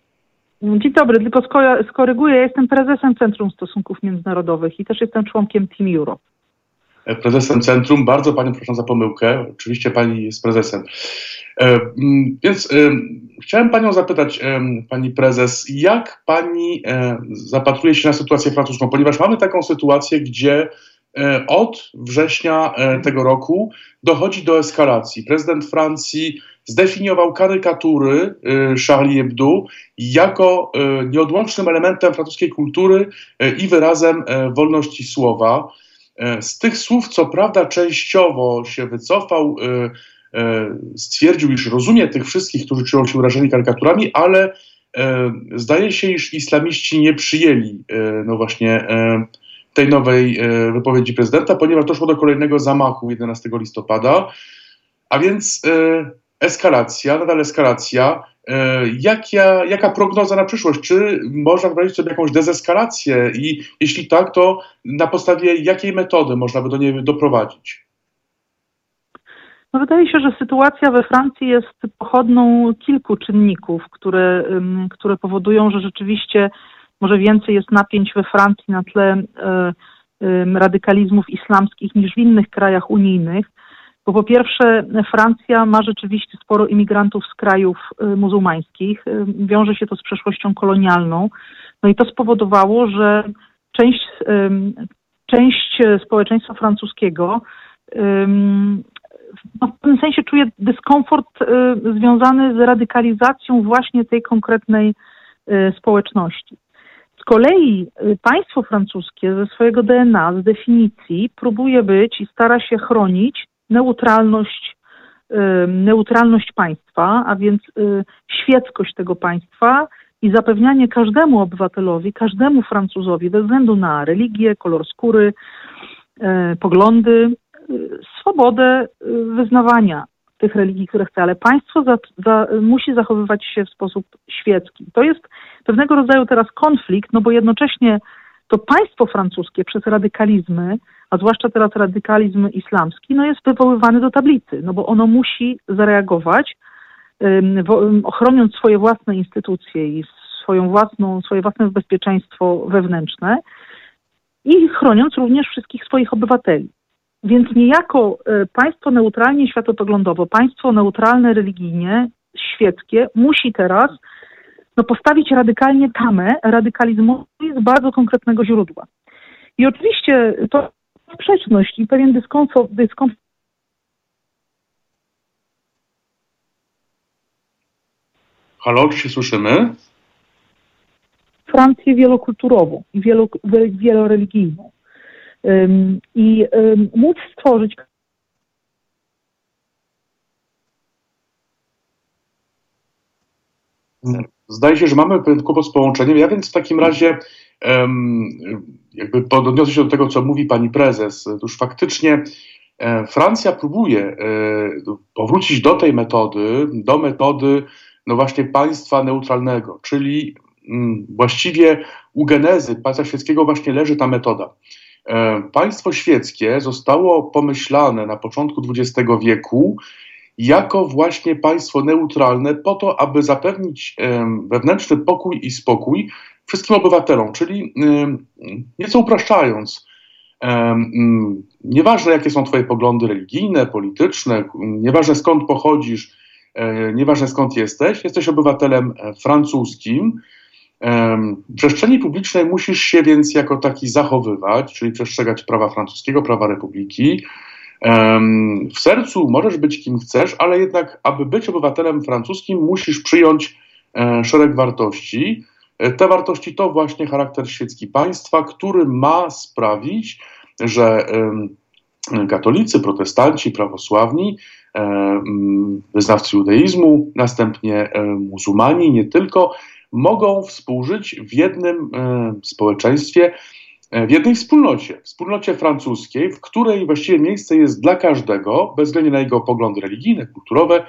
Dzień dobry, tylko skoryguję, jestem prezesem Centrum Stosunków Międzynarodowych i też jestem członkiem Team Europe prezesem centrum. Bardzo Panią proszę za pomyłkę. Oczywiście Pani jest prezesem. E, mm, więc e, chciałem Panią zapytać, e, Pani Prezes, jak Pani zapatruje się na sytuację francuską? Ponieważ mamy taką sytuację, gdzie od września tego roku dochodzi do eskalacji. Prezydent Francji zdefiniował karykatury Charlie Hebdo jako nieodłącznym elementem francuskiej kultury i wyrazem wolności słowa. E, z tych słów, co prawda, częściowo się wycofał, e, e, stwierdził, iż rozumie tych wszystkich, którzy czują się urażeni karykaturami, ale zdaje się, iż islamiści nie przyjęli no właśnie tej nowej wypowiedzi prezydenta, ponieważ doszło do kolejnego zamachu 11 listopada, a więc eskalacja, nadal eskalacja. E, jaka, jaka prognoza na przyszłość? Czy można wyobrazić sobie jakąś dezeskalację i jeśli tak, to na podstawie jakiej metody można by do niej doprowadzić? No wydaje się, że sytuacja we Francji jest pochodną kilku czynników, które, które powodują, że rzeczywiście może więcej jest napięć we Francji na tle e, radykalizmów islamskich niż w innych krajach unijnych. Bo po pierwsze, Francja ma rzeczywiście sporo imigrantów z krajów y, muzułmańskich. Y, wiąże się to z przeszłością kolonialną. No i to spowodowało, że część, część społeczeństwa francuskiego no w pewnym sensie czuje dyskomfort y, związany z radykalizacją właśnie tej konkretnej społeczności. Z kolei państwo francuskie ze swojego DNA, z definicji próbuje być i stara się chronić neutralność, neutralność państwa, a więc y, świeckość tego państwa i zapewnianie każdemu obywatelowi, każdemu Francuzowi, bez względu na religię, kolor skóry, y, poglądy, y, swobodę wyznawania tych religii, które chce, ale państwo za, za, musi zachowywać się w sposób świecki. To jest pewnego rodzaju teraz konflikt, no bo jednocześnie to państwo francuskie przez radykalizmy a zwłaszcza teraz radykalizm islamski, no jest wywoływany do tablicy, no bo ono musi zareagować, ochroniąc swoje własne instytucje i swoją własną, swoje własne bezpieczeństwo wewnętrzne i chroniąc również wszystkich swoich obywateli. Więc niejako e, państwo neutralnie światopoglądowo, państwo neutralne religijnie, świeckie, musi teraz no, postawić radykalnie tamę radykalizmu z bardzo konkretnego źródła. I oczywiście to sprzeczność i pewien dyskomfort, dyskomfort Halo, czy się słyszymy? Francję wielokulturową i wielo, wieloreligijną. Um, I um, móc stworzyć. Zdaje się, że mamy pewien kłopot z połączeniem. Ja więc w takim razie jakby odniosę się do tego, co mówi pani prezes. Otóż faktycznie e, Francja próbuje e, powrócić do tej metody, do metody no właśnie państwa neutralnego, czyli mm, właściwie u genezy państwa świeckiego właśnie leży ta metoda. E, państwo świeckie zostało pomyślane na początku XX wieku jako właśnie państwo neutralne po to, aby zapewnić wewnętrzny pokój i spokój wszystkim obywatelom, czyli nieco upraszczając, mm, nieważne jakie są Twoje poglądy religijne, polityczne, nieważne skąd pochodzisz, e, nieważne skąd jesteś, jesteś obywatelem e, francuskim. W przestrzeni publicznej musisz się więc jako taki zachowywać, czyli przestrzegać prawa francuskiego, prawa republiki. W sercu możesz być kim chcesz, ale jednak, aby być obywatelem francuskim, musisz przyjąć e, szereg wartości. Te wartości to właśnie charakter świecki państwa, który ma sprawić, że katolicy, protestanci, prawosławni, wyznawcy judaizmu, następnie muzułmani, nie tylko, mogą współżyć w jednym społeczeństwie, E, w jednej wspólnocie, wspólnocie francuskiej, w której właściwie miejsce jest dla każdego, bez względu na jego poglądy religijne, kulturowe,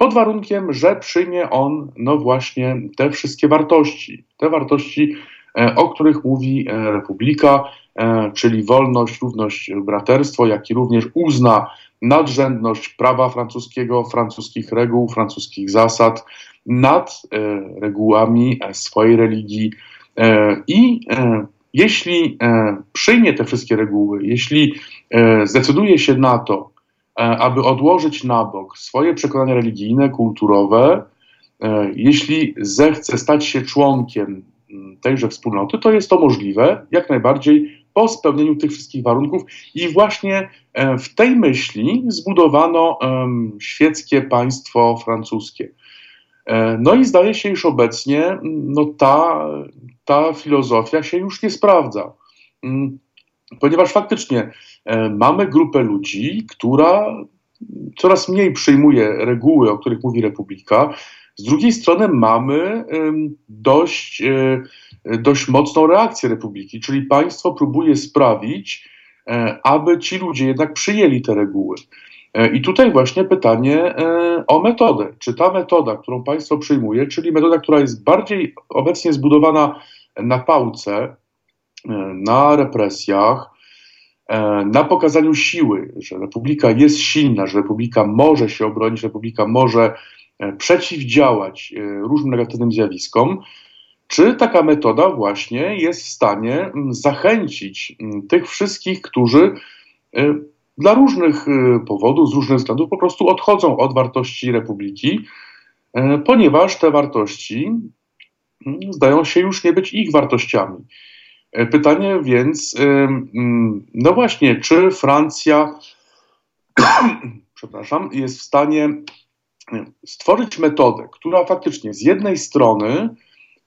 pod warunkiem, że przyjmie on, no właśnie, te wszystkie wartości, te wartości, e, o których mówi e, Republika, czyli wolność, równość, braterstwo, jak i również uzna nadrzędność prawa francuskiego, francuskich reguł, francuskich zasad nad regułami swojej religii. I jeśli e, przyjmie te wszystkie reguły, jeśli e, zdecyduje się na to, e, aby odłożyć na bok swoje przekonania religijne, kulturowe, jeśli zechce stać się członkiem tejże wspólnoty, to jest to możliwe jak najbardziej po spełnieniu tych wszystkich warunków. I właśnie w tej myśli zbudowano świeckie państwo francuskie. No i zdaje się, iż obecnie no, ta ta filozofia się już nie sprawdza. Ponieważ faktycznie e, mamy grupę ludzi, która coraz mniej przyjmuje reguły, o których mówi Republika. Z drugiej strony mamy dość, e, dość mocną reakcję Republiki, czyli państwo próbuje sprawić, e, aby ci ludzie jednak przyjęli te reguły. I tutaj właśnie pytanie o metodę. Czy ta metoda, którą państwo przyjmuje, czyli metoda, która jest bardziej obecnie zbudowana na pałce, na represjach, e, na pokazaniu siły, że Republika jest silna, że Republika może się obronić, Republika może e, przeciwdziałać różnym negatywnym zjawiskom, czy taka metoda właśnie jest w stanie zachęcić tych wszystkich, którzy dla różnych powodów, z różnych względów po prostu odchodzą od wartości Republiki, ponieważ te wartości zdają się już nie być ich wartościami. E, pytanie więc, mm, no właśnie, czy Francja, przepraszam, jest w stanie stworzyć metodę, która faktycznie z jednej strony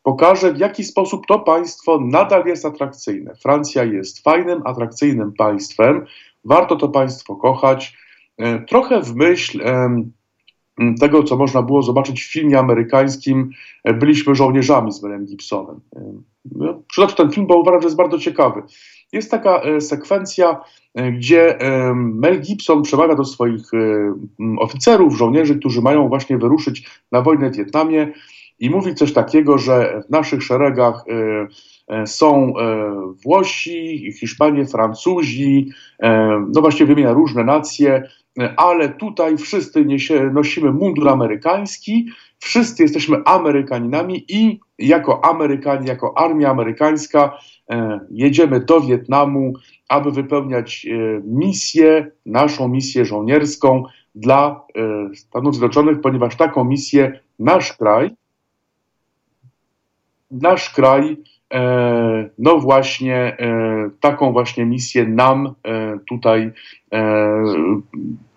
pokaże, w jaki sposób to państwo nadal jest atrakcyjne. Francja jest fajnym, atrakcyjnym państwem, warto to państwo kochać. E, trochę w myśl tego, co można było zobaczyć w filmie amerykańskim e, Byliśmy żołnierzami z Melem Gibsonem. E, no, przytoczę ten film, bo uważam, że jest bardzo ciekawy. Jest taka e, sekwencja, gdzie Mel Gibson przemawia do swoich oficerów, żołnierzy, którzy mają właśnie wyruszyć na wojnę w Wietnamie i mówi coś takiego, że w naszych szeregach są Włosi, Hiszpanie, Francuzi, no właśnie wymienia różne nacje, ale tutaj wszyscy niesie, nosimy mundur amerykański, wszyscy jesteśmy Amerykaninami i jako Amerykanie, jako armia amerykańska e, jedziemy do Wietnamu, aby wypełniać e, misję, naszą misję żołnierską dla e, Stanów Zjednoczonych, ponieważ taką misję nasz kraj, nasz kraj no właśnie e, taką właśnie misję nam e, tutaj,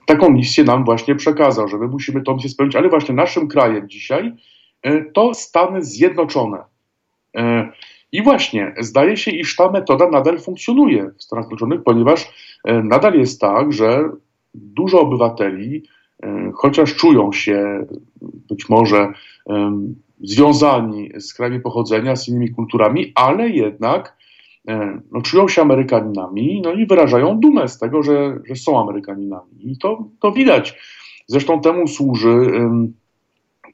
taką misję nam właśnie przekazał, że my musimy tą misję spełnić, ale właśnie naszym krajem dzisiaj to Stany Zjednoczone. I właśnie zdaje się, iż ta metoda nadal funkcjonuje w Stanach Zjednoczonych, ponieważ nadal jest tak, że dużo obywateli, chociaż czują się być może związani z krajami pochodzenia, z innymi kulturami, ale jednak e, no, czują się Amerykaninami no i wyrażają dumę z tego, że, że są Amerykaninami. I to, to widać. Zresztą temu służy,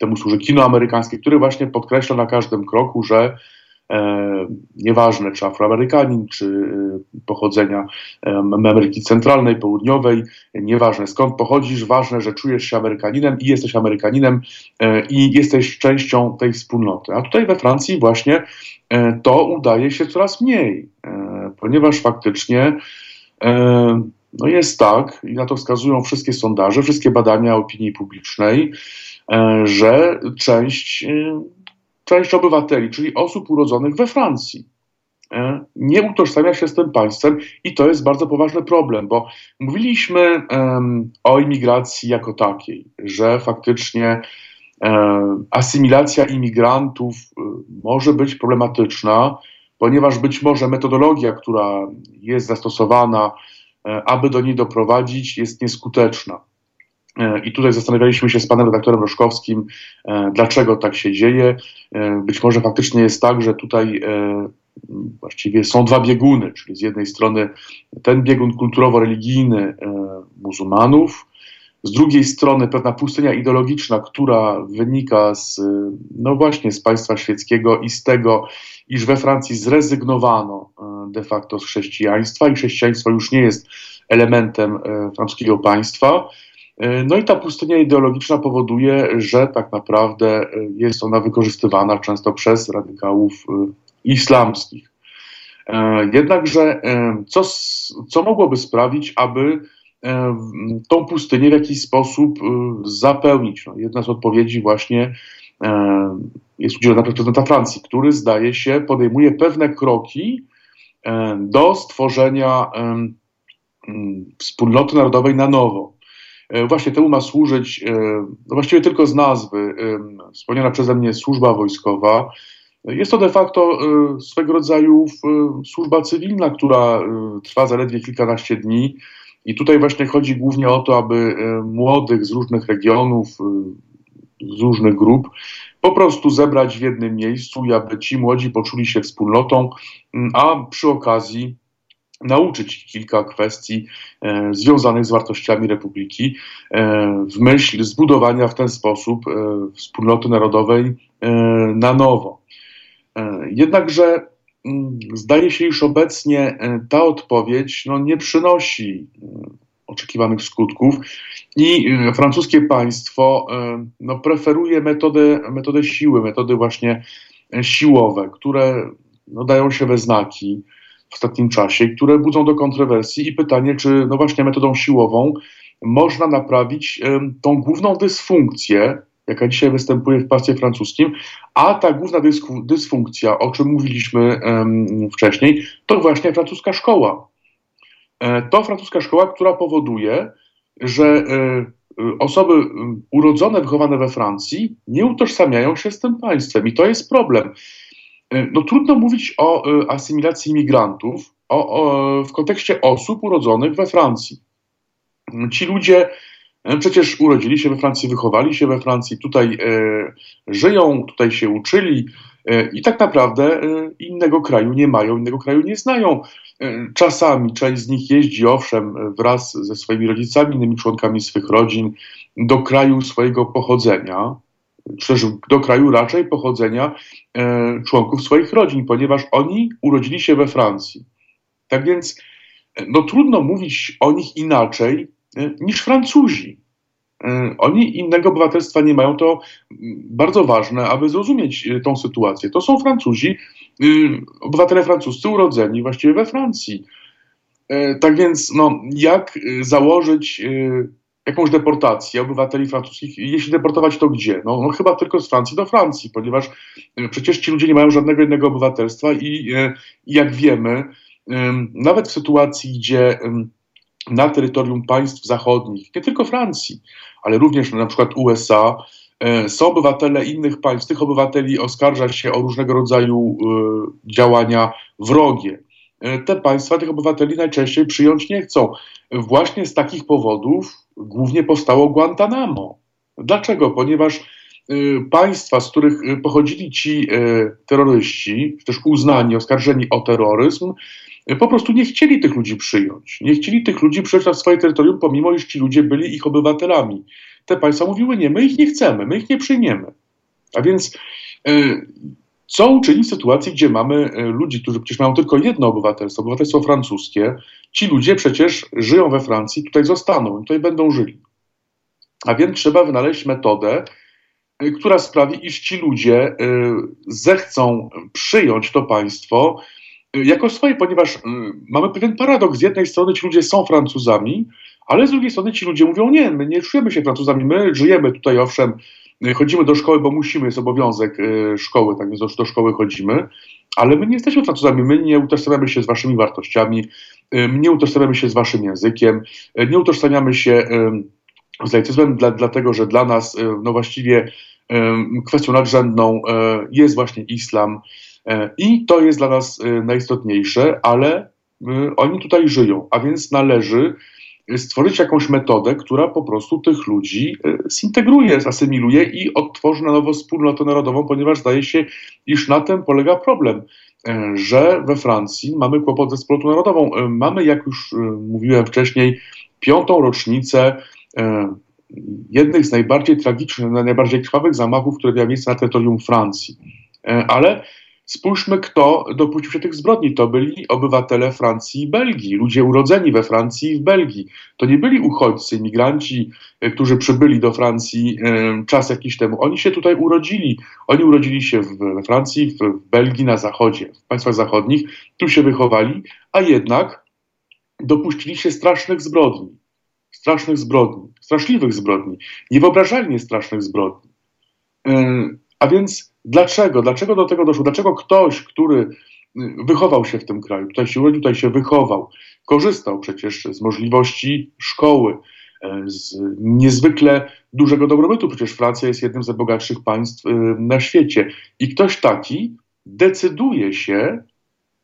temu służy kino amerykańskie, które właśnie podkreśla na każdym kroku, że nieważne czy Afroamerykanin, czy e, pochodzenia Ameryki Centralnej, Południowej, nieważne skąd pochodzisz, ważne, że czujesz się Amerykaninem i jesteś Amerykaninem e, i jesteś częścią tej wspólnoty. A tutaj we Francji właśnie to udaje się coraz mniej, ponieważ faktycznie no jest tak, i na to wskazują wszystkie sondaże, wszystkie badania opinii publicznej, że część część obywateli, czyli osób urodzonych we Francji, e, nie utożsamia się z tym państwem i to jest bardzo poważny problem, bo mówiliśmy um, o imigracji jako takiej, że faktycznie um, asymilacja imigrantów um, może być problematyczna, ponieważ być może metodologia, która jest zastosowana, aby do niej doprowadzić, jest nieskuteczna. E, I tutaj zastanawialiśmy się z panem redaktorem Roszkowskim, e, dlaczego tak się dzieje. E, być może faktycznie jest tak, że tutaj właściwie są dwa bieguny, czyli z jednej strony ten biegun kulturowo-religijny muzułmanów, z drugiej strony pewna pustynia ideologiczna, która wynika z, no właśnie, z państwa świeckiego i z tego, iż we Francji zrezygnowano de facto z chrześcijaństwa i chrześcijaństwo już nie jest elementem francuskiego państwa. E, no i ta pustynia ideologiczna powoduje, że tak naprawdę e, jest ona wykorzystywana często przez radykałów e, islamskich. Jednakże co, co mogłoby sprawić, aby tą pustynię w jakiś sposób zapełnić? No, jedna z odpowiedzi właśnie jest udzielona przez prezydenta Francji, który zdaje się podejmuje pewne kroki do stworzenia wspólnoty narodowej na nowo. E, właśnie temu ma służyć, e, no właściwie tylko z nazwy, wspomniana przeze mnie służba wojskowa. Jest to de facto e, swego rodzaju służba cywilna, która trwa zaledwie kilkanaście dni. I tutaj właśnie chodzi głównie o to, aby młodych z różnych regionów, z różnych grup, po prostu zebrać w jednym miejscu i aby ci młodzi poczuli się wspólnotą, a przy okazji nauczyć kilka kwestii e, związanych z wartościami Republiki e, w myśl zbudowania w ten sposób e, wspólnoty narodowej na nowo. Jednakże mm, zdaje się, iż obecnie ta odpowiedź no, nie przynosi oczekiwanych skutków i francuskie państwo no, preferuje metodę, metodę siły, metody właśnie siłowe, które no, dają się we znaki w ostatnim czasie, które budzą do kontrowersji i pytanie, czy no właśnie metodą siłową można naprawić tą główną dysfunkcję, jaka dzisiaj występuje w państwie francuskim, a ta główna dysfunkcja, o czym mówiliśmy wcześniej, to właśnie francuska szkoła. E, to francuska szkoła, która powoduje, że e, osoby urodzone, wychowane we Francji nie utożsamiają się z tym państwem i to jest problem. E, no trudno mówić o e, asymilacji imigrantów o, o, w kontekście osób urodzonych we Francji. Ci ludzie e, przecież urodzili się we Francji, wychowali się we Francji, tutaj e, żyją, tutaj się uczyli e, i tak naprawdę e, innego kraju nie mają, innego kraju nie znają. Czasami część z nich jeździ, owszem, wraz ze swoimi rodzicami, innymi członkami swych rodzin do kraju swojego pochodzenia, też do kraju raczej pochodzenia e, członków swoich rodzin, ponieważ oni urodzili się we Francji. Tak więc no, trudno mówić o nich inaczej e, niż Francuzi. E, oni innego obywatelstwa nie mają, to bardzo ważne, aby zrozumieć e, tą sytuację. To są Francuzi, e, obywatele francuscy urodzeni właściwie we Francji. E, tak więc, no, jak założyć jakąś deportację obywateli francuskich, jeśli deportować to gdzie? No, no, chyba tylko z Francji do Francji, ponieważ e, przecież ci ludzie nie mają żadnego innego obywatelstwa i, e, i jak wiemy, nawet w sytuacji, gdzie na terytorium państw zachodnich, nie tylko Francji, ale również na przykład USA, są obywatele innych państw, tych obywateli oskarża się o różnego rodzaju działania wrogie. Te państwa tych obywateli najczęściej przyjąć nie chcą. Właśnie z takich powodów głównie powstało Guantanamo. Dlaczego? Ponieważ państwa, z których pochodzili ci terroryści, też uznani, oskarżeni o terroryzm, po prostu nie chcieli tych ludzi przyjąć. Nie chcieli tych ludzi przyjąć na swoje terytorium, pomimo iż ci ludzie byli ich obywatelami. Te państwa mówiły nie, my ich nie chcemy, my ich nie przyjmiemy. A więc co uczynić w sytuacji, gdzie mamy e, ludzi, którzy przecież mają tylko jedno obywatelstwo, obywatelstwo francuskie, ci ludzie przecież żyją we Francji, tutaj zostaną, tutaj będą żyli. A więc trzeba wynaleźć metodę, e, która sprawi, iż ci ludzie zechcą przyjąć to państwo, jako swoje, ponieważ mamy pewien paradoks. Z jednej strony ci ludzie są Francuzami, ale z drugiej strony ci ludzie mówią, nie, my nie czujemy się Francuzami, my żyjemy tutaj, owszem, chodzimy do szkoły, bo musimy, jest obowiązek y, szkoły, tak więc do, szkoły chodzimy, ale my nie jesteśmy Francuzami, my nie utożsamiamy się z waszymi wartościami, nie utożsamiamy się z waszym językiem, nie utożsamiamy się z laicyzmem, dla, dlatego że dla nas, no właściwie kwestią nadrzędną jest właśnie islam, E, I to jest dla nas e, najistotniejsze, ale e, oni tutaj żyją, a więc należy stworzyć jakąś metodę, która po prostu tych ludzi zintegruje, zasymiluje i odtworzy na nowo wspólnotę narodową, ponieważ zdaje się, iż na tym polega problem, że we Francji mamy kłopot ze wspólnotą narodową. Mamy, jak już mówiłem wcześniej, piątą rocznicę jednych z najbardziej tragicznych, najbardziej krwawych zamachów, które miały miejsce na terytorium Francji. Ale Spójrzmy, kto dopuścił się tych zbrodni. To byli obywatele Francji i Belgii, ludzie urodzeni we Francji i w Belgii. To nie byli uchodźcy, imigranci, e, którzy przybyli do Francji e, czas jakiś temu. Oni się tutaj urodzili. Oni urodzili się we Francji, w Belgii, na zachodzie, w państwach zachodnich. Tu się wychowali, a jednak dopuścili się strasznych zbrodni. Strasznych zbrodni, straszliwych zbrodni, niewyobrażalnie strasznych zbrodni. A więc Dlaczego? Dlaczego do tego doszło? Dlaczego ktoś, który y, wychował się w tym kraju, tutaj się urodził, tutaj się wychował, korzystał przecież z możliwości szkoły, e, z niezwykle dużego dobrobytu. Przecież Francja jest jednym z najbogatszych państw y, na świecie. I ktoś taki decyduje się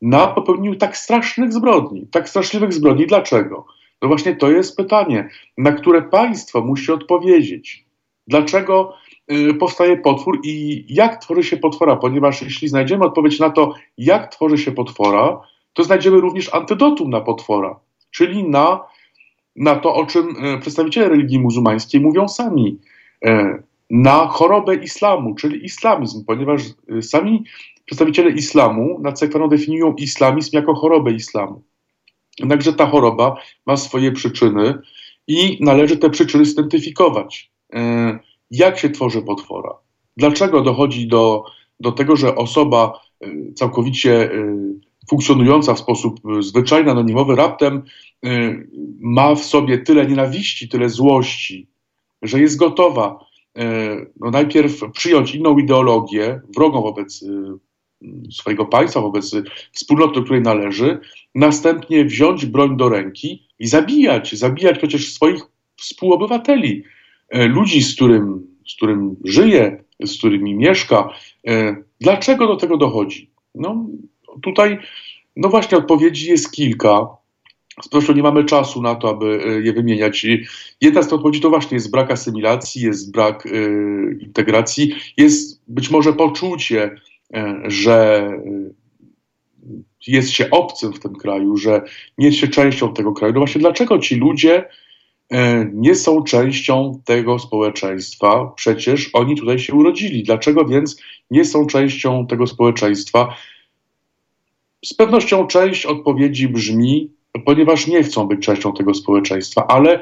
na popełnieniu tak strasznych zbrodni, tak straszliwych zbrodni. Dlaczego? No właśnie to jest pytanie, na które państwo musi odpowiedzieć. Dlaczego Y, powstaje potwór i jak tworzy się potwora, ponieważ jeśli znajdziemy odpowiedź na to, jak tworzy się potwora, to znajdziemy również antydotum na potwora, czyli na, na to, o czym y, przedstawiciele religii muzułmańskiej mówią sami, y, na chorobę islamu, czyli islamizm, ponieważ sami przedstawiciele islamu na Cekwano definiują islamizm jako chorobę islamu. Jednakże ta choroba ma swoje przyczyny i należy te przyczyny zidentyfikować jak się tworzy potwora. Dlaczego dochodzi do, do tego, że osoba y, całkowicie y, funkcjonująca w sposób zwyczajny, anonimowy, raptem ma w sobie tyle nienawiści, tyle złości, że jest gotowa no najpierw przyjąć inną ideologię, wrogą wobec swojego państwa, wobec wspólnoty, do której należy, następnie wziąć broń do ręki i zabijać, zabijać przecież swoich współobywateli, E, ludzi, z którym, z którym żyje, z którymi mieszka. E, dlaczego do tego dochodzi? No, tutaj, no właśnie, odpowiedzi jest kilka. Zresztą nie mamy czasu na to, aby e, je wymieniać. Jedna z tych odpowiedzi to właśnie jest brak asymilacji, jest brak integracji, jest być może poczucie, że jest się obcym w tym kraju, że nie jest się częścią tego kraju. No właśnie dlaczego ci ludzie E, nie są częścią tego społeczeństwa. Przecież oni tutaj się urodzili. Dlaczego więc nie są częścią tego społeczeństwa? Z pewnością część odpowiedzi brzmi, ponieważ nie chcą być częścią tego społeczeństwa, ale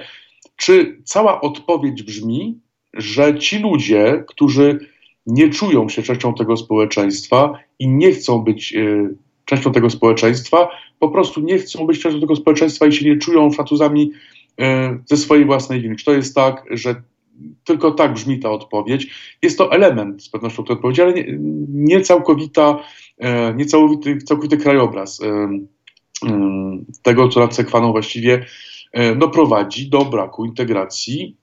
czy cała odpowiedź brzmi, że ci ludzie, którzy nie czują się częścią tego społeczeństwa i nie chcą być y, częścią tego społeczeństwa, po prostu nie chcą być częścią tego społeczeństwa i się nie czują Francuzami E, ze swojej własnej winy. Czy to jest tak, że tylko tak brzmi ta odpowiedź? Jest to element z pewnością tej odpowiedzi, ale nie, nie całkowita, e, nie całkowity, całkowity krajobraz e, tego, co nad Sekwaną właściwie no, prowadzi do braku integracji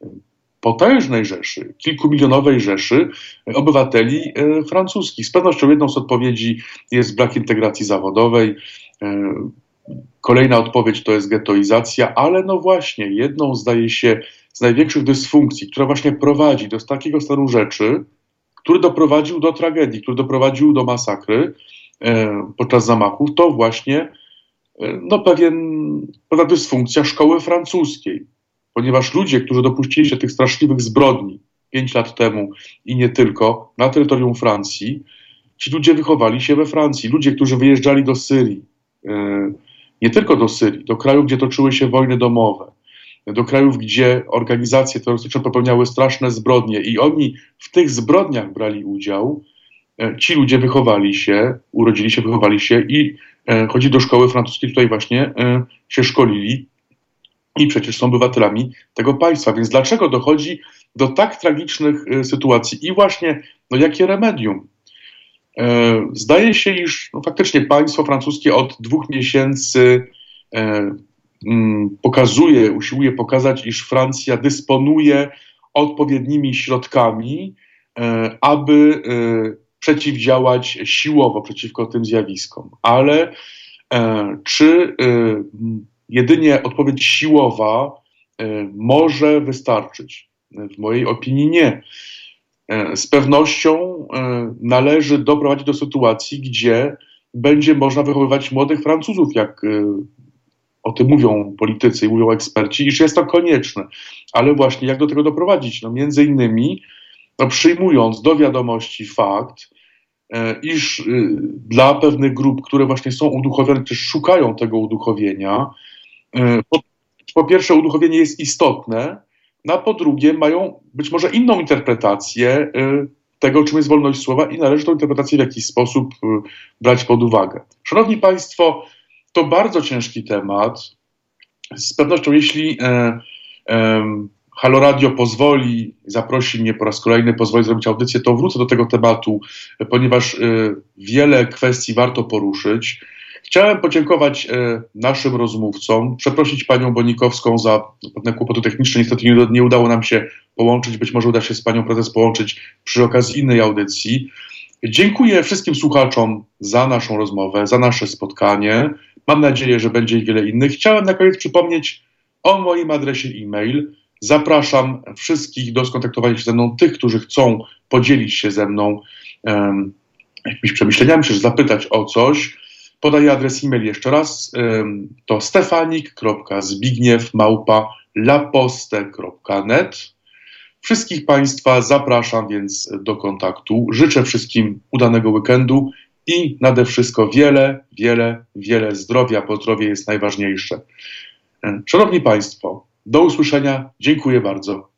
potężnej rzeszy, kilkumilionowej rzeszy obywateli francuskich. Z pewnością jedną z odpowiedzi jest brak integracji zawodowej. Kolejna odpowiedź to jest getoizacja, ale no właśnie, jedną zdaje się z największych dysfunkcji, która właśnie prowadzi do takiego stanu rzeczy, który doprowadził do tragedii, który doprowadził do masakry e, podczas zamachów, to właśnie e, no, pewien, pewna dysfunkcja szkoły francuskiej. Ponieważ ludzie, którzy dopuścili się tych straszliwych zbrodni pięć lat temu i nie tylko na terytorium Francji, ci ludzie wychowali się we Francji. Ludzie, którzy wyjeżdżali do Syrii, e, nie tylko do Syrii, do krajów, gdzie toczyły się wojny domowe, do krajów, gdzie organizacje terrorystyczne popełniały straszne zbrodnie i oni w tych zbrodniach brali udział, e, ci ludzie wychowali się, urodzili się, wychowali się i e, chodzi do szkoły francuskiej, tutaj właśnie e, się szkolili i przecież są obywatelami tego państwa. Więc dlaczego dochodzi do tak tragicznych sytuacji? I właśnie, no jakie remedium? Zdaje się, iż no, faktycznie państwo francuskie od dwóch miesięcy Mm, pokazuje, usiłuje pokazać, iż Francja dysponuje odpowiednimi środkami, e, aby e, przeciwdziałać siłowo przeciwko tym zjawiskom. Ale e, czy jedynie odpowiedź siłowa może wystarczyć? W mojej opinii nie. Z pewnością należy doprowadzić do sytuacji, gdzie będzie można wychowywać młodych Francuzów, jak o tym mówią politycy i mówią eksperci, iż jest to konieczne. Ale właśnie jak do tego doprowadzić? No między innymi no, przyjmując do wiadomości fakt, e, iż dla pewnych grup, które właśnie są uduchowione, też szukają tego uduchowienia, e, po, po pierwsze uduchowienie jest istotne, no, a po drugie mają być może inną interpretację e, tego, czym jest wolność słowa i należy tę interpretację w jakiś sposób brać pod uwagę. Szanowni Państwo, to bardzo ciężki temat. Z pewnością, jeśli e, e, Halo Radio pozwoli, zaprosi mnie po raz kolejny, pozwoli zrobić audycję, to wrócę do tego tematu, ponieważ e, wiele kwestii warto poruszyć. Chciałem podziękować e, naszym rozmówcom, przeprosić panią Bonikowską za pewne kłopoty techniczne. Niestety nie, nie udało nam się połączyć, być może uda się z panią prezes połączyć przy okazji innej audycji. Dziękuję wszystkim słuchaczom za naszą rozmowę, za nasze spotkanie. Mam nadzieję, że będzie i wiele innych. Chciałem na koniec przypomnieć o moim adresie e-mail. Zapraszam wszystkich do skontaktowania się ze mną, tych, którzy chcą podzielić się ze mną um, jakimiś przemyśleniami, czy zapytać o coś. Podaję adres e-mail jeszcze raz. To stefanik.zbigniew.laposte.net Wszystkich Państwa zapraszam więc do kontaktu. Życzę wszystkim udanego weekendu i nade wszystko wiele, wiele, wiele zdrowia, bo zdrowie jest najważniejsze. Szanowni Państwo, do usłyszenia. Dziękuję bardzo.